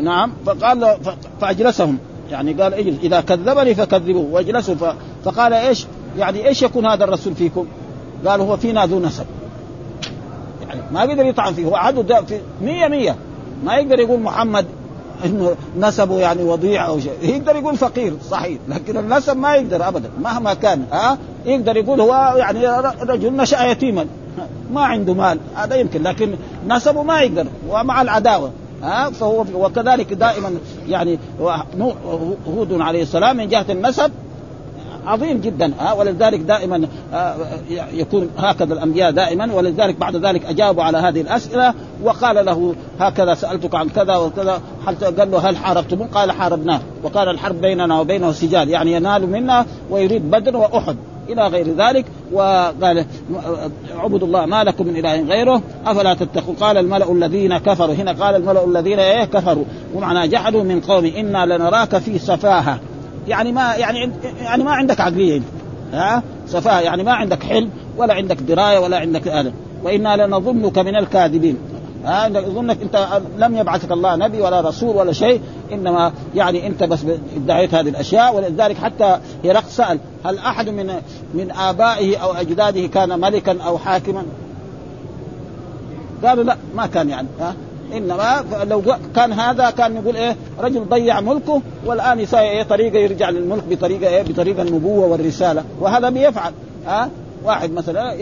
نعم فقال فأجلسهم. يعني قال إجلس إذا كذبني فكذبوه. وأجلسوا فقال إيش؟ يعني إيش يكون هذا الرسول فيكم؟ قال هو فينا ذو نسب. يعني ما قدر يطعن فيه هو عدو في مية مية. ما يقدر يقول محمد إنه نسبه يعني وضيع أو شيء. يقدر يقول فقير صحيح لكن النسب ما يقدر ابدا مهما كان ها؟ يقدر يقول هو يعني رجل نشأ يتيما. ما عنده مال هذا يمكن لكن نسبه ما يقدر ومع العداوة ها؟ فهو وكذلك دائما يعني هود عليه السلام من جهة النسب عظيم جدا ها ولذلك دائما يكون هكذا الأنبياء دائما ولذلك بعد ذلك أجابوا على هذه الأسئلة وقال له هكذا سألتك عن كذا وكذا حتى قال له هل حاربتموه؟ قال حاربناه. وقال الحرب بيننا وبينه سجال يعني ينال منا ويريد بدر وأحد إلى غير ذلك. وقال اعبدوا الله ما لكم من إله غيره؟ أفلا تتقون؟ قال الملأ الذين كفروا. هنا قال الملأ الذين إيه كفروا. ومعنى جحدوا من قوم إنا لنراك في سفاهة. يعني ما يعني يعني ما عندك عقلية. ها؟ سفاهه يعني ما عندك حلم ولا عندك دراية ولا عندك آلة وإنا لنظنك من الكاذبين. ها؟ يظنك أنت لم يبعثك الله نبي ولا رسول ولا شيء. إنما يعني أنت بس ادعيت هذه الأشياء. ولذلك حتى هرقل سأل هل أحد من من آبائه أو أجداده كان ملكا أو حاكما؟ قالوا لا ما كان يعني. ها؟ إنما لو كان هذا كان يقول إيه رجل ضيع ملكه والآن يساوي إيه طريقة يرجع للملك بطريقة إيه بطريقة النبوة والرسالة. وهذا بيفعل ها؟ واحد مثلا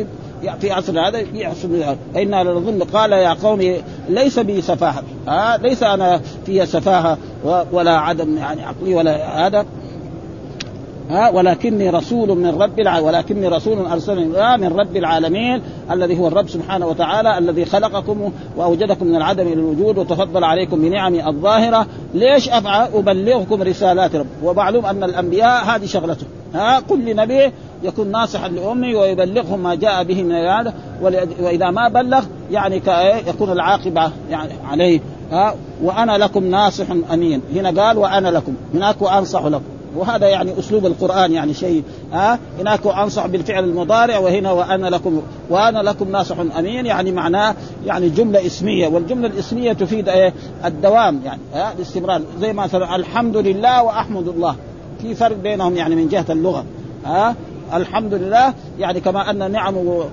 في عصر هذا يحصل إنا لنظن قال يا قوم ليس بي سفاهة. آه ليس أنا في سفاهة ولا عدم يعني عقلي ولا هذا. ها ولكني رسول من رب العالمين ولكني رسول ارسلني من رب العالمين الذي هو الرب سبحانه وتعالى الذي خلقكم وأوجدكم من العدم إلى الوجود وتفضل عليكم بنعمه الظاهرة. ليش أفعل؟ أبلغكم رسالات رب. ومعلوم أن الأنبياء هذه شغلته ها كل نبي يكون ناصحا لأمه ويبلغهم ما جاء به من هذا وإذا ما بلغ يعني يكون العاقبة يعني عليه. ها وأنا لكم ناصح أمين. هنا قال وأنا لكم. هناك وأنصح لكم. وهذا يعني أسلوب القرآن يعني شيء ها هناك أنصح بالفعل المضارع وهنا وأنا لكم وأنا لكم ناصح أمين يعني معناه يعني جملة اسمية والجملة الاسمية تفيد إيه؟ الدوام يعني ها الاستمرار. زي مثلا الحمد لله وأحمد الله. في فرق بينهم يعني من جهة اللغة ها الحمد لله يعني كما أن نعمه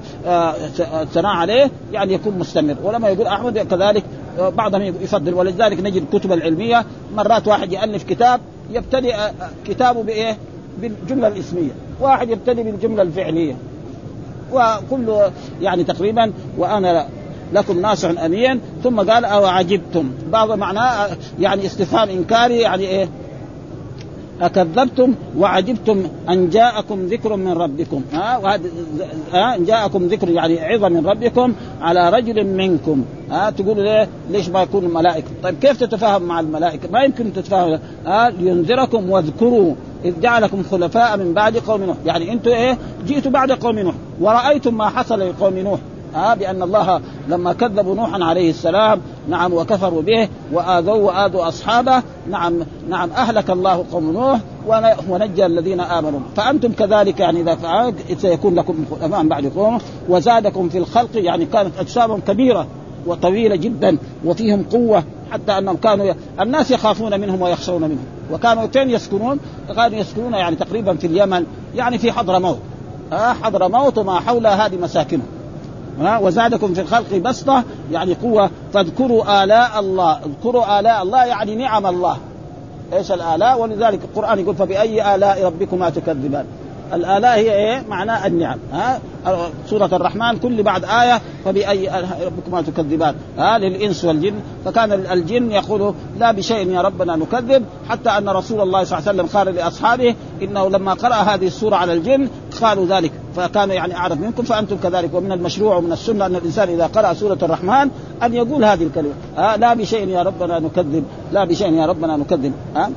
ثناء عليه يعني يكون مستمر ولما يقول أحمد كذلك بعضهم يفضل ولذلك نجد الكتب العلمية مرات واحد يألف كتاب يبتدئ كتابه بإيه؟ بالجملة الإسمية، واحد يبتدئ بالجملة الفعلية. وكل يعني تقريبا وأنا لكم ناصح أمين ثم قال أو عجبتم بعض معناه يعني استفهام إنكاري يعني إيه؟ أكذبتم وعجبتم أن جاءكم ذكر من ربكم. ها؟ وهذا أن جاءكم ذكر يعني عظة من ربكم على رجل منكم. ها؟ تقول ليه؟ ليش ما يكون الملائكة؟ طيب كيف تتفاهم مع الملائكة؟ ما يمكن تتفاهم. ها؟ لينذركم واذكروا إذ جعلكم خلفاء من بعد قوم نوح. يعني أنتم إيه؟ جئتوا بعد قوم نوح. ورأيتم ما حصل لقوم نوح. ها بأن الله لما كذبوا نوحا عليه السلام نعم وكفروا به وآذوا وآذوا أصحابه نعم نعم أهلك الله قوم نوح ونجى الذين آمنوا. فأنتم كذلك يعني فعلت سيكون لكم أمام بعد قوم وزادكم في الخلق يعني كانت أجسامهم كبيرة وطويلة جدا وفيهم قوة حتى أنهم كانوا الناس يخافون منهم ويخشون منهم. وكانوا فين يسكنون؟ كانوا يسكنون يعني تقريبا في اليمن يعني في حضرموت. آه حضرموت وما حولها هذه مساكنهم. وزادكم في الخلق بسطة يعني قوة. فاذكروا آلاء الله. اذكروا آلاء الله يعني نعم الله. إيش الآلاء؟ ولذلك القرآن يقول فبأي آلاء ربكما تكذبان؟ الآلاء هي إيه؟ معناه النعم. ها؟ سورة الرحمن كل بعد آية فبأي ربكما تكذبان. ها؟ للإنس والجن. فكان الجن يقول لا بشيء يا ربنا نكذب حتى أن رسول الله صلى الله عليه وسلم قال لأصحابه إنه لما قرأ هذه السورة على الجن قالوا ذلك. فكان يعني أعرف منكم فأنتم كذلك. ومن المشروع ومن السنة أن الإنسان إذا قرأ سورة الرحمن أن يقول هذه الكلمة. ها؟ لا بشيء يا ربنا نكذب. لا بشيء يا ربنا نكذب. ها؟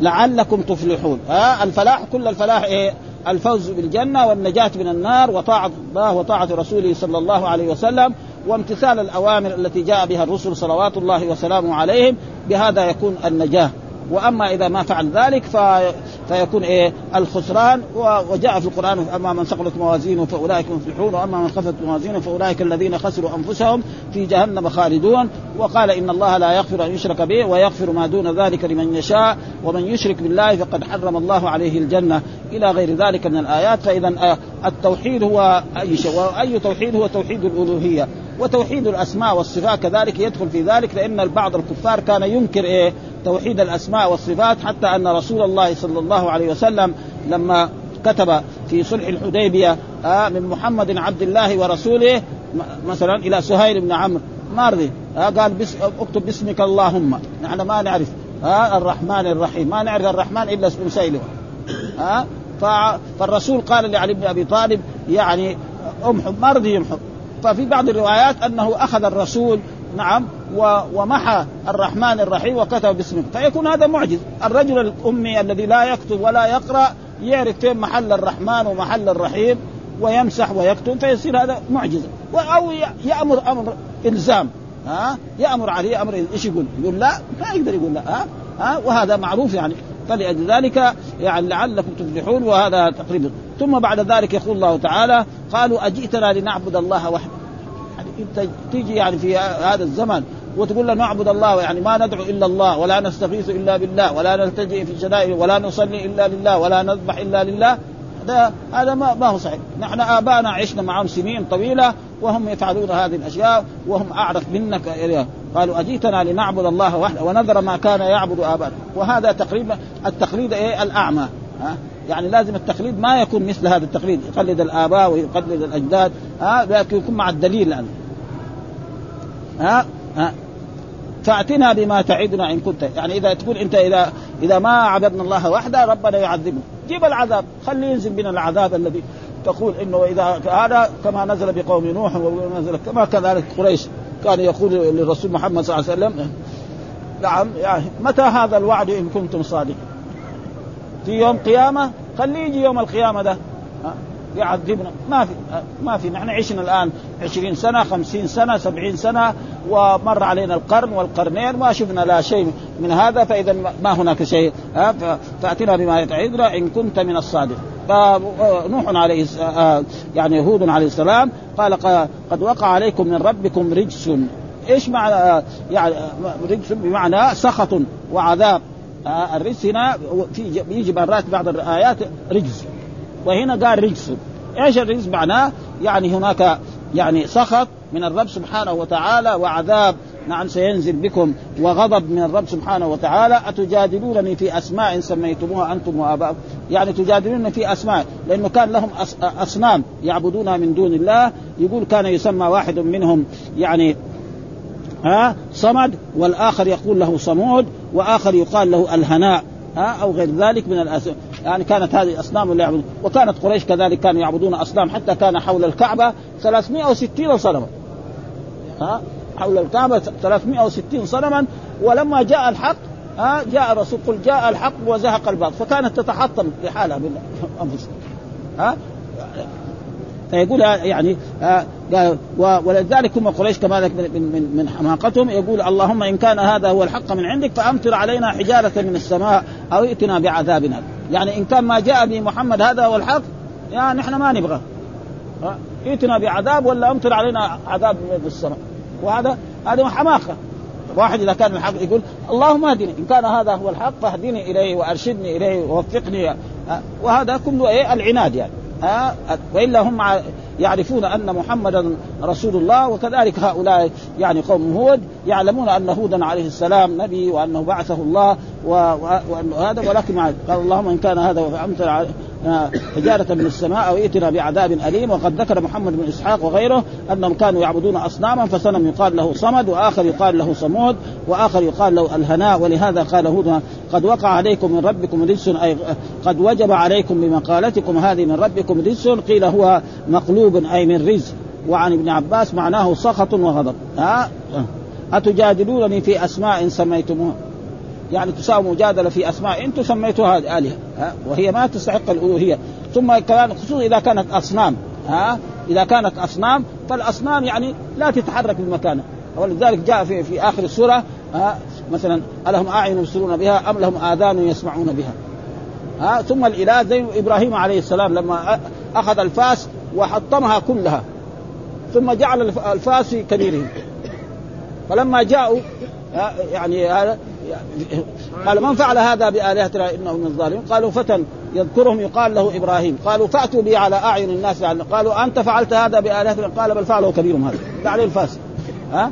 لعلكم تفلحون. ها الفلاح كل الفلاح إيه؟ الفوز بالجنة والنجاة من النار وطاعة الله وطاعة رسوله صلى الله عليه وسلم وامتثال الأوامر التي جاء بها الرسل صلوات الله وسلامه عليهم. بهذا يكون النجاة. وأما إذا ما فعل ذلك في فيكون إيه الخسران وجاء في القرآن أما من ثقلت موازينه فأولئك المفلحون وأما من خفت موازينه فأولئك الذين خسروا أنفسهم في جهنم خالدون وقال إن الله لا يغفر أن يشرك به ويغفر ما دون ذلك لمن يشاء ومن يشرك بالله فقد حرم الله عليه الجنة إلى غير ذلك من الآيات فإذا التوحيد هو أي شيء وأي توحيد هو توحيد الألوهية. وتوحيد الأسماء والصفات كذلك يدخل في ذلك لأن بعض الكفار كان ينكر إيه؟ توحيد الأسماء والصفات حتى أن رسول الله صلى الله عليه وسلم لما كتب في صلح الحديبية آه من محمد عبد الله ورسوله مثلا إلى سهيل بن عمرو. ما رضي آه قال بس اكتب باسمك اللهم. نحن ما نعرف آه الرحمن الرحيم. ما نعرف الرحمن إلا اسم سيلم آه فالرسول قال لعلي بن أبي طالب يعني امحو ما رضي يمحو ففي بعض الروايات أنه أخذ الرسول نعم ومحى الرحمن الرحيم وكتب باسمه. فيكون هذا معجز. الرجل الأمي الذي لا يكتب ولا يقرأ يعرف فين محل الرحمن ومحل الرحيم ويمسح ويكتب فيصير هذا معجزة. أو يأمر أمر إلزام. ها؟ يأمر عليه أمر إيش يقول؟ يقول لا ما يقدر يقول لا. ها؟ ها؟ وهذا معروف يعني. فلذلك يعني لعلكم تفلحون وهذا تقريبا ثم بعد ذلك يقول الله تعالى قالوا أجئتنا لنعبد الله وحده. يعني إنت تيجي يعني في هذا الزمن وتقول له نعبد الله يعني ما ندعو إلا الله ولا نستغيث إلا بالله ولا نلتجئ في شدائد ولا نصلي إلا لله ولا نذبح إلا لله. هذا هذا ما, ما هو صحيح، نحن ابائنا عشنا معهم سنين طويلة وهم يفعلون هذه الأشياء وهم أعرف منك قالوا اجيتنا لنعبد الله وحده ونذر ما كان يعبد ابانا وهذا تقريبا التقليد إيه؟ الأعمى. ها؟ يعني لازم التقليد ما يكون مثل هذا التقليد يقلد الآباء ويقلد الأجداد ها لكن يكون مع الدليل يعني. ها ها. فأتنا بما تعدنا إن كنت. يعني إذا تقول أنت إذا إذا ما عبدنا الله وحده ربنا يعذبنا جيب العذاب. خليه ينزل بنا العذاب الذي تقول إنه إذا هذا كما نزل بقوم نوح ونزل كما كذلك قريش كان يقول للرسول محمد صلى الله عليه وسلم. نعم يعني متى هذا الوعد إن كنتم صادقين؟ في يوم قيامة خليه يجي يوم القيامة ده. يعذبنا. ما في ما في. نحن عشنا الآن 20 سنة 50 سنة 70 سنة ومر علينا القرن والقرنين ما شفنا لا شيء من هذا فإذا ما هناك شيء. فأتنا بما يتعذنا إن كنت من الصادق فنوح عليه يعني هود عليه السلام قال قد وقع عليكم من ربكم رجس. إيش معنى؟ يعني رجس بمعنى سخط وعذاب. الرجس هنا في يجي مرات بعض الآيات رجس. وهنا قال رجس. إيش الرجس؟ معناه يعني هناك يعني سخط من الرب سبحانه وتعالى وعذاب نعم سينزل بكم وغضب من الرب سبحانه وتعالى. أتجادلونني في أسماء سميتموها أنتم وآباؤكم يعني تجادلون في أسماء لأنه كان لهم أصنام يعبدونها من دون الله. يقول كان يسمى واحد منهم يعني ها؟ صمد والآخر يقول له صمود وآخر يقال له الهناء ها؟ أو غير ذلك من الأسماء يعني كانت هذه الأصنام اللي يعبدون وكانت قريش كذلك كانوا يعبدون أصنام حتى كان حول الكعبة 360 صنما ها؟ حول الكعبة 360 صنما ولما جاء الحق ها؟ جاء الرسول قل جاء الحق وزهق الباطل فكانت تتحطم لحالها بانفسها ها؟ فيقول يعني قال ولذلك هم قريش كما من من من حماقتهم يقول اللهم إن كان هذا هو الحق من عندك فأمطر علينا حجارة من السماء أو ائتنا بعذابنا. يعني إن كان ما جاء به محمد هذا هو الحق يعني نحن ما نبغى. ائتنا بعذاب ولا أمطر علينا عذاب من السماء. وهذا هذا حماقة. واحد إذا كان الحق يقول اللهم اهدني إن كان هذا هو الحق فاهدني إليه وأرشدني إليه ووفقني. وهذا كله إيه؟ العناد يعني. وإلا هم يعرفون أن محمدا رسول الله وكذلك هؤلاء يعني قوم هود يعلمون أن هودا عليه السلام نبي وأنه بعثه الله وهذا ولكن قال اللهم إن كان هذا فامطر حجارة من السماء أو ائتنا بعذاب أليم وقد ذكر محمد بن إسحاق وغيره أنهم كانوا يعبدون أصناما فصنم يقال له صمد وآخر يقال له صمود وآخر يقال له الهناء ولهذا قال هود قد وقع عليكم من ربكم رجس أي قد وجب عليكم بمقالتكم هذه من ربكم رجس قيل هو مقلوب أي من رزق وعن ابن عباس معناه سخط وغضب. ها أتجادلونني في أسماء سميتموها؟ يعني تساوي مجادلة في أسماء. أنتم سميتوها آلهة ها؟ وهي ما تستحق الألوهية. ثم كمان خصوصا إذا كانت أصنام ها؟ إذا كانت أصنام فالأصنام يعني لا تتحرك من مكانها ولذلك جاء في في آخر السورة ها؟ مثلا ألهم أعين يبصرون بها أم لهم آذان يسمعون بها؟ ها؟ ثم الإله زي إبراهيم عليه السلام لما أخذ الفاس وحطمها كلها. ثم جعل الفاس في كبيرهم فلما جاءوا يعني هذا قال من فعل هذا بآلهتنا إنه من الظالمين؟ قالوا فتى يذكرهم يقال له إبراهيم. قالوا فأتوا بي على أعين الناس قالوا أنت فعلت هذا بآلهتنا قال بل فعله كبيرهم هذا. عليه الفاسد ها؟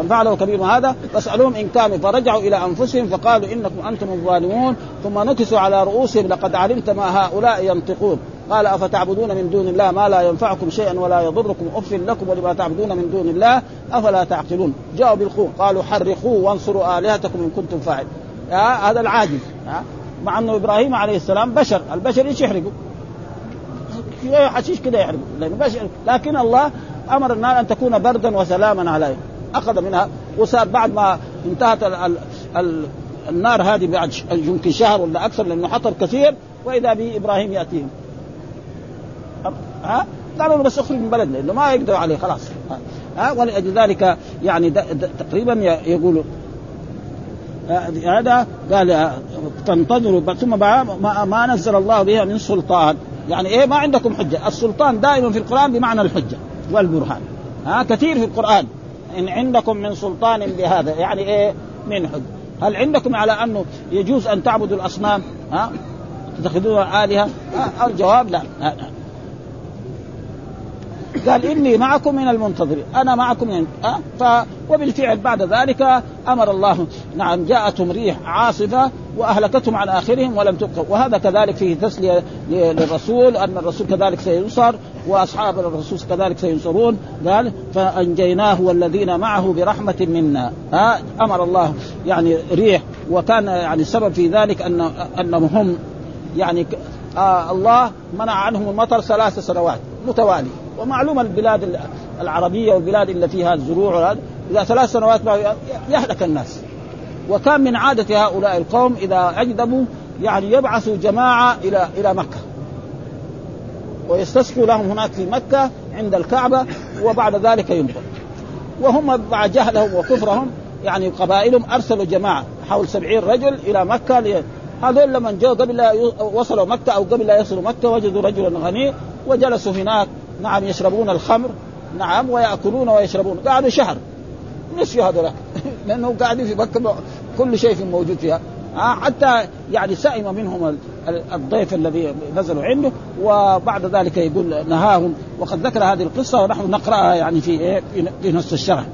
من فعله كبير هذا. فاسألوهم إن كانوا فرجعوا إلى أنفسهم فقالوا إنكم أنتم الظالمون. ثم نكسوا على رؤوسهم لقد علمت ما هؤلاء ينطقون. قال أفتعبدون من دون الله ما لا ينفعكم شيئا ولا يضركم أف لكم ولما تعبدون من دون الله أفلا تعقلون جاءوا بالقوة قالوا حرقوه وانصروا آلهتكم إن كنتم فاعل هذا العاجز. مع أنه إبراهيم عليه السلام بشر. البشر إيش يحرقوا؟ حشيش كده يحرقوا. لأنه بشر. لكن الله أمر النار أن تكون بردا وسلاما عليه أخذ منها. وصار بعد ما انتهت ال ال ال النار هذه بعد يمكن شهر ولا أكثر لأنه حطر كثير واذا به إبراهيم يأتيهم. ها؟ قالوا بس أخرج من بلدنا لأنه ما يقدروا عليه خلاص. ها؟ ولأجل ذلك يعني تقريبا يقولوا هذا قال تنتظروا ثم ما, ما نزل الله بها من سلطان. يعني إيه؟ ما عندكم حجة. السلطان دائما في القرآن بمعنى الحجة والبرهان. ها؟ كثير في القرآن. إن عندكم من سلطان بهذا يعني إيه؟ من حجه هل عندكم على أنه يجوز أن تعبدوا الأصنام؟ ها؟ تتخذوها آلهة؟ الجواب لا. قال إني معكم من المنتظرين. أنا معكم من أه؟ ف وبالفعل بعد ذلك أمر الله. نعم جاءتهم ريح عاصفة وأهلكتهم على آخرهم ولم تبقى وهذا كذلك فيه تسليه للرسول أن الرسول كذلك سينصر وأصحاب الرسول كذلك سينصرون. قال فأنجيناه والذين معه برحمة منا. ها أمر الله. يعني ريح. وكان يعني السبب في ذلك ان أنهم هم يعني آه الله منع عنهم المطر ثلاث سنوات متوالي. ومعلوم البلاد العربية والبلاد اللي فيها الزروع إذا ثلاث سنوات يهلك الناس. وكان من عادة هؤلاء القوم إذا اجدبوا يعني يبعثوا جماعة إلى إلى مكة. ويستسقوا لهم هناك في مكة عند الكعبة وبعد ذلك ينقل وهم مع جهلهم وكفرهم يعني قبائلهم أرسلوا جماعة حول سبعين رجل إلى مكة هذول لما جاءوا قبل لا وصلوا مكة أو قبل لا يصلوا مكة وجدوا رجلا غني وجلسوا هناك. نعم يشربون الخمر نعم ويأكلون ويشربون. قعدوا شهر. نسيوا هذول. [laughs] لأنه قاعدين في مكة كل شيء موجود فيها. آه حتى يعني سئم منهم الضيف الذي نزلوا عنده وبعد ذلك يقول نهاهم. وقد ذكر هذه القصة ونحن نقرأها يعني في إيه؟ في نص الشرح.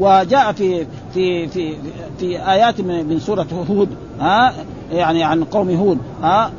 وجاء في في في في آيات من سورة هود ها يعني عن قوم هود ها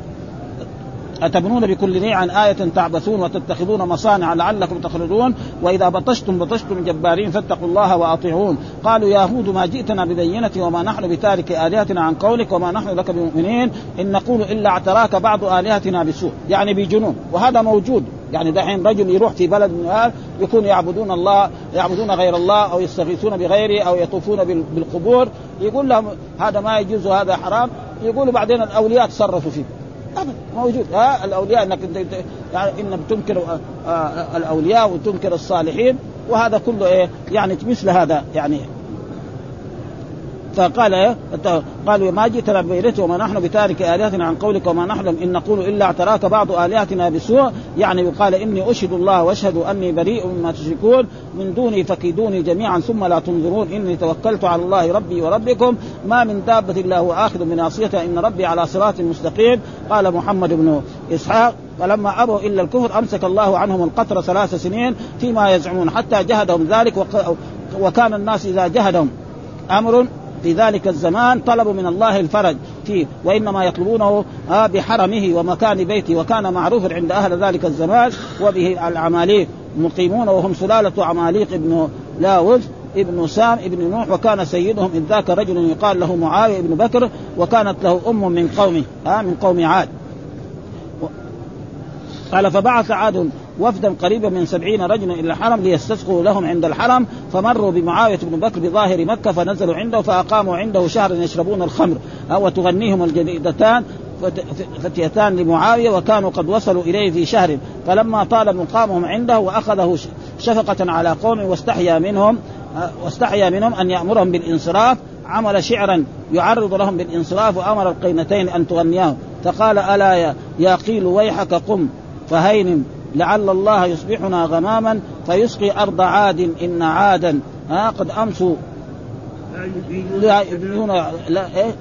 أتبنون بكل ريع آية تعبثون وتتخذون مصانع لعلكم تخرجون وإذا بطشتم بطشتم جبارين فاتقوا الله وأطيعون. قالوا يا هود ما جئتنا ببينة وما نحن بتارك آلهتنا عن قولك وما نحن لك بمؤمنين إن نقول إلا اعتراك بعض آلهتنا بسوء يعني بجنون وهذا موجود. يعني دحين رجل يروح في بلد من الآن يكون يعبدون الله يعبدون غير الله أو يستغيثون بغيره أو يطوفون بالقبور يقول لهم هذا ما يجوز وهذا حرام. يقولوا بعدين الأولياء تصرفوا فيه. ابدا موجود. ها الأولياء إنك انت يعني إنك تنكر آه، آه، الأولياء وتنكر الصالحين وهذا كله إيه؟ يعني مثل هذا يعني فقال إيه؟ قالوا ما جئتنا ببينته وما نحن بتارك آلهتنا عن قولك وما نحن إن نقول إلا اعتراك بعض آلهتنا بسوء. يعني يقال إني أشهد الله وأشهد أني بريء مما تشركون. من دوني فكيدوني جميعا ثم لا تنظرون. إني توكلت على الله ربي وربكم. ما من دابة إلا هو آخذ بناصيتها إن ربي على صراط مستقيم. قال محمد بن إسحاق فلما أبوا إلا الكفر أمسك الله عنهم القطر ثلاث سنين فيما يزعمون. حتى جهدهم ذلك وكان الناس إذا جهدهم. أمر في ذلك الزمان طلبوا من الله الفرج فيه. وإنما يطلبونه آه بحرمه ومكان بيته وكان معروفا عند أهل ذلك الزمان وبه العماليق. مقيمون وهم سلالة عماليق ابن لاوز ابن سام ابن نوح وكان سيدهم إذ ذاك رجل يقال له معاوية بن بكر وكانت له أم من قومه آه من قوم عاد. قال فبعث عاد وفدا قريبا من سبعين رجلا إلى الحرم ليستسقوا لهم عند الحرم فمروا بمعاوية بن بكر بظاهر مكة فنزلوا عنده فأقاموا عنده شهرا يشربون الخمر. وتغنيهم الجديدتان فتيتان لمعاوية وكانوا قد وصلوا إليه في شهر. فلما طال مقامهم عنده وأخذه شفقة على قوم واستحيا منهم واستحيا منهم أن يأمرهم بالإنصراف. عمل شعرا يعرض لهم بالإنصراف وأمر القينتين أن تغنياه فقال ألا يا, قيل ويحك قم فهين لعل الله يصبحنا غماما فيسقي أرض عاد إن عادا. ها قد أمسوا. لا يبنون لا إيه؟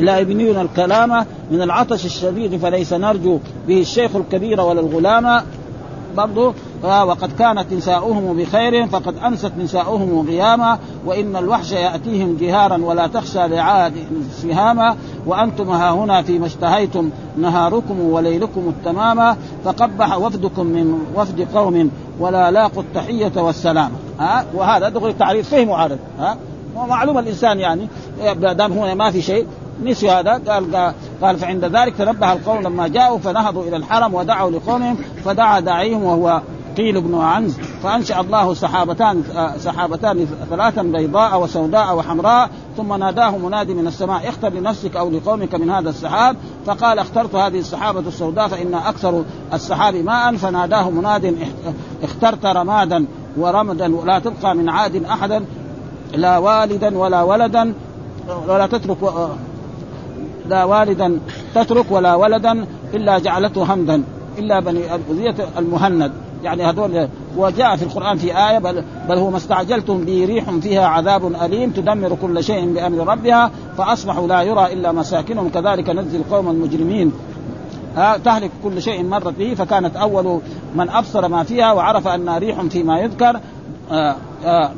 لا يبنون الكلام من العطش الشديد فليس نرجو به الشيخ الكبير ولا الغلام. برضو وقد كانت نساؤهم بخير فقد انست نساؤهم غياما وإن الوحش يأتيهم جهارا ولا تخشى لعاد سهاما وأنتم ها هنا فيما اشتهيتم نهاركم وليلكم التماما فقبح وفدكم من وفد قوم ولا لاقوا التحية والسلام. ها؟ وهذا دغري تعريف فهم عارف ها؟ ومعلوم الإنسان يعني دام هو ما في شيء. نسي هذا قال قال فعند ذلك تنبه القوم لما جاءوا فنهضوا إلى الحرم ودعوا لقومهم فدعا داعيهم وهو قيل بن عنز فأنشأ الله سحابتان سحابتان ثلاثا بيضاء وسوداء وحمراء ثم ناداه منادي من السماء اختر لنفسك أو لقومك من هذا السحاب فقال اخترت هذه السحابة السوداء فإن أكثر السحاب ماء فناداه مناد اخترت رمادا ورمدا ولا تبقى من عاد احدا لا والدا ولا ولدا ولا تترك لا والدا تترك ولا ولدا إلا جعلته همدا إلا بني الأذية المهند. يعني هذول وجاء في القرآن في آية بل, بل هو ما استعجلتم به ريح فيها عذاب أليم تدمر كل شيء بأمر ربها فأصبحوا لا يرى إلا مساكنهم كذلك نزل القوم المجرمين. تهلك كل شيء مرت به فكانت أول من أبصر ما فيها وعرف أنها ريح فيما يذكر آآ آآ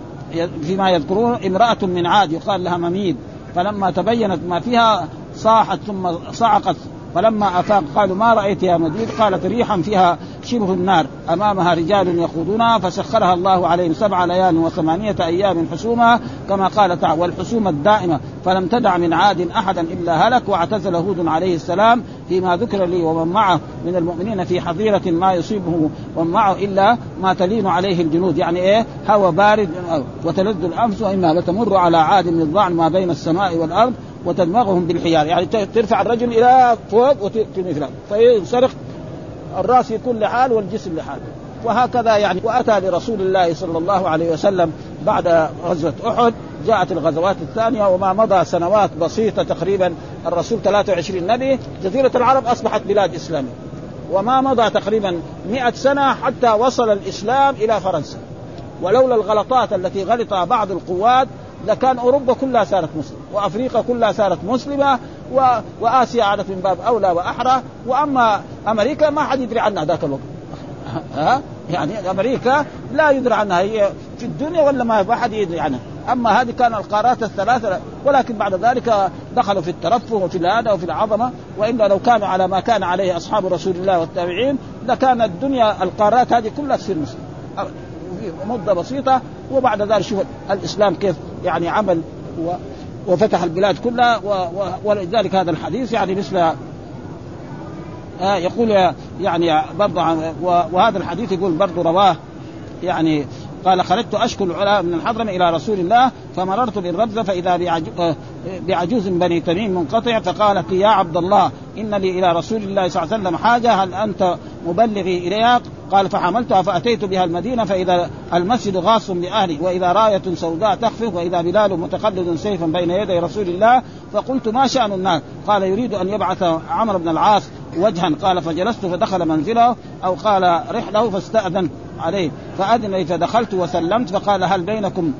فيما يذكرون امرأة من عاد يقال لها مميد. فلما تبينت ما فيها صاحت ثم صعقت فلما أفاق قالوا ما رأيت يا مديد قالت ريحا فيها شبه النار أمامها رجال يخوضونها فسخرها الله عليهم سبع ليال وثمانية أيام حسوما كما قال تعالى والحسوم الدائمة فلم تدع من عاد أحدا إلا هلك واعتزل هود عليه السلام فيما ذكر لي ومن معه من المؤمنين في حظيرة ما يصيبه ومن معه إلا ما تلين عليه الجنود. يعني إيه؟ هوى بارد وتلذ الأنفس واما لتمر على عاد من ما بين السماء والأرض. وتدمغهم بالحجار يعني ترفع الرجل إلى فوق وترمي في فينسرق الرأس يكون لحال والجسم لحال. وهكذا يعني وأتى لرسول الله صلى الله عليه وسلم بعد غزوة أحد. جاءت الغزوات الثانية وما مضى سنوات بسيطة تقريبا. الرسول 23 نبي جزيرة العرب أصبحت بلاد اسلاميه وما مضى تقريبا 100 سنة حتى وصل الإسلام إلى فرنسا. ولولا الغلطات التي غلطها بعض القوات لكان أوروبا كلها صارت مسلمه وأفريقيا كلها صارت مسلمة و... وآسيا عادت من باب أولى وأحرى وأما أمريكا ما حد يدري عنها ذاك الوقت. [laughs] ها؟ يعني أمريكا لا يدري عنها هي في الدنيا ولا ما حد يدري عنها. أما هذه كان القارات الثلاثة ولكن بعد ذلك دخلوا في الترفه وفي الهذا وفي العظمة وإلا لو كانوا على ما كان عليه أصحاب رسول الله والتابعين لكان الدنيا القارات هذه كلها تصير مسلمة. مدة بسيطة وبعد ذلك شوف الإسلام كيف يعني عمل و وفتح البلاد كلها ولذلك هذا الحديث يعني مثل آه يقول يعني برضه وهذا الحديث يقول برضه رواه يعني قال خرجت أشكو العلا من الحضرم إلى رسول الله فمررت بالربزه فإذا بعجوز بني تميم منقطع فقالت يا عبد الله إن لي إلى رسول الله صلى الله عليه وسلم حاجة هل أنت مبلغي إليها. قال فحملتها فأتيت بها المدينة فإذا المسجد غاص لأهلي وإذا راية سوداء تخفق وإذا بلال متقلد سيفا بين يدي رسول الله فقلت ما شأن الناس؟ قال يريد أن يبعث عمرو بن العاص وجها. قال فجلست فدخل منزله أو قال رحله فاستاذنت عليه. فاذن لي فدخلت وسلمت فقال هل بينكم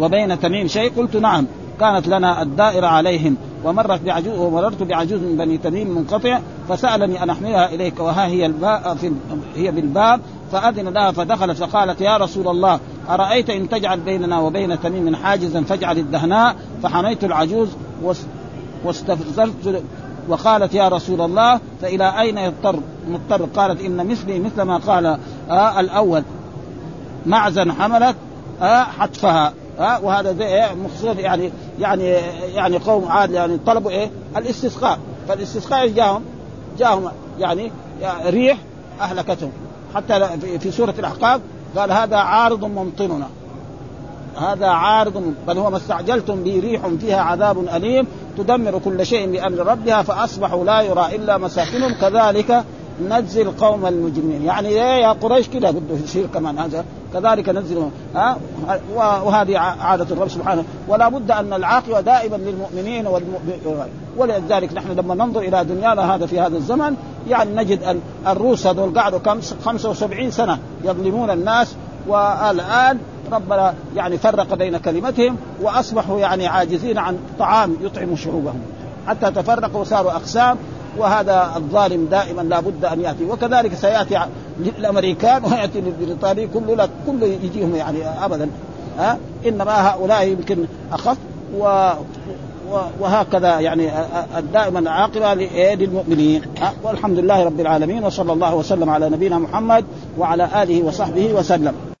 وبين تميم شيء؟ قلت نعم كانت لنا الدائرة عليهم. ومرت بعجوز ومررت بعجوز من بني تميم منقطع فسألني أن أحملها إليك وها هي الباء في هي بالباب فأذن لها فدخلت فقالت يا رسول الله أرأيت إن تجعل بيننا وبين تميم حاجزا فاجعل الدهناء؟ فحميت العجوز واستفزرت وقالت يا رسول الله فإلى أين يضطر مضطر؟ قالت إن مثلي مثل ما قال آه الأول. معزا حملت آه حتفها ها وهذا مخصوص يعني يعني يعني قوم عاد يعني طلبوا إيه؟ الاستسقاء. فالاستسقاء جاهم؟ جاهم يعني ريح أهلكتهم. حتى في سورة الأحقاف قال هذا عارض ممطرنا. هذا عارض بل هو ما استعجلتم به ريح فيها عذاب أليم تدمر كل شيء بأمر ربها فأصبحوا لا يرى إلا مساكنهم. كذلك نجزي القوم المجرمين. يعني إيه يا قريش كده بده يصير كمان هذا كذلك نزل ها؟ وهذه عادة الرب سبحانه. ولا بد أن العاقبة دائما للمؤمنين والمؤمنين ولذلك نحن لما ننظر إلى دنيانا هذا في هذا الزمن يعني نجد ان الروس هذول قعدوا كم؟ 75 سنة يظلمون الناس. والآن ربنا يعني فرق بين كلمتهم وأصبحوا يعني عاجزين عن طعام يطعم شعوبهم. حتى تفرقوا وصاروا أقسام. وهذا الظالم دائما لا بد أن يأتي. وكذلك سيأتي للامريكان [laughs] ويأتي للبريطاني كله كله يجيهم يعني ابدا. ها؟ إنما هؤلاء يمكن أخف و وهكذا يعني دائما العاقبه للمؤمنين والحمد لله رب العالمين وصلى الله وسلم على نبينا محمد وعلى آله وصحبه وسلم.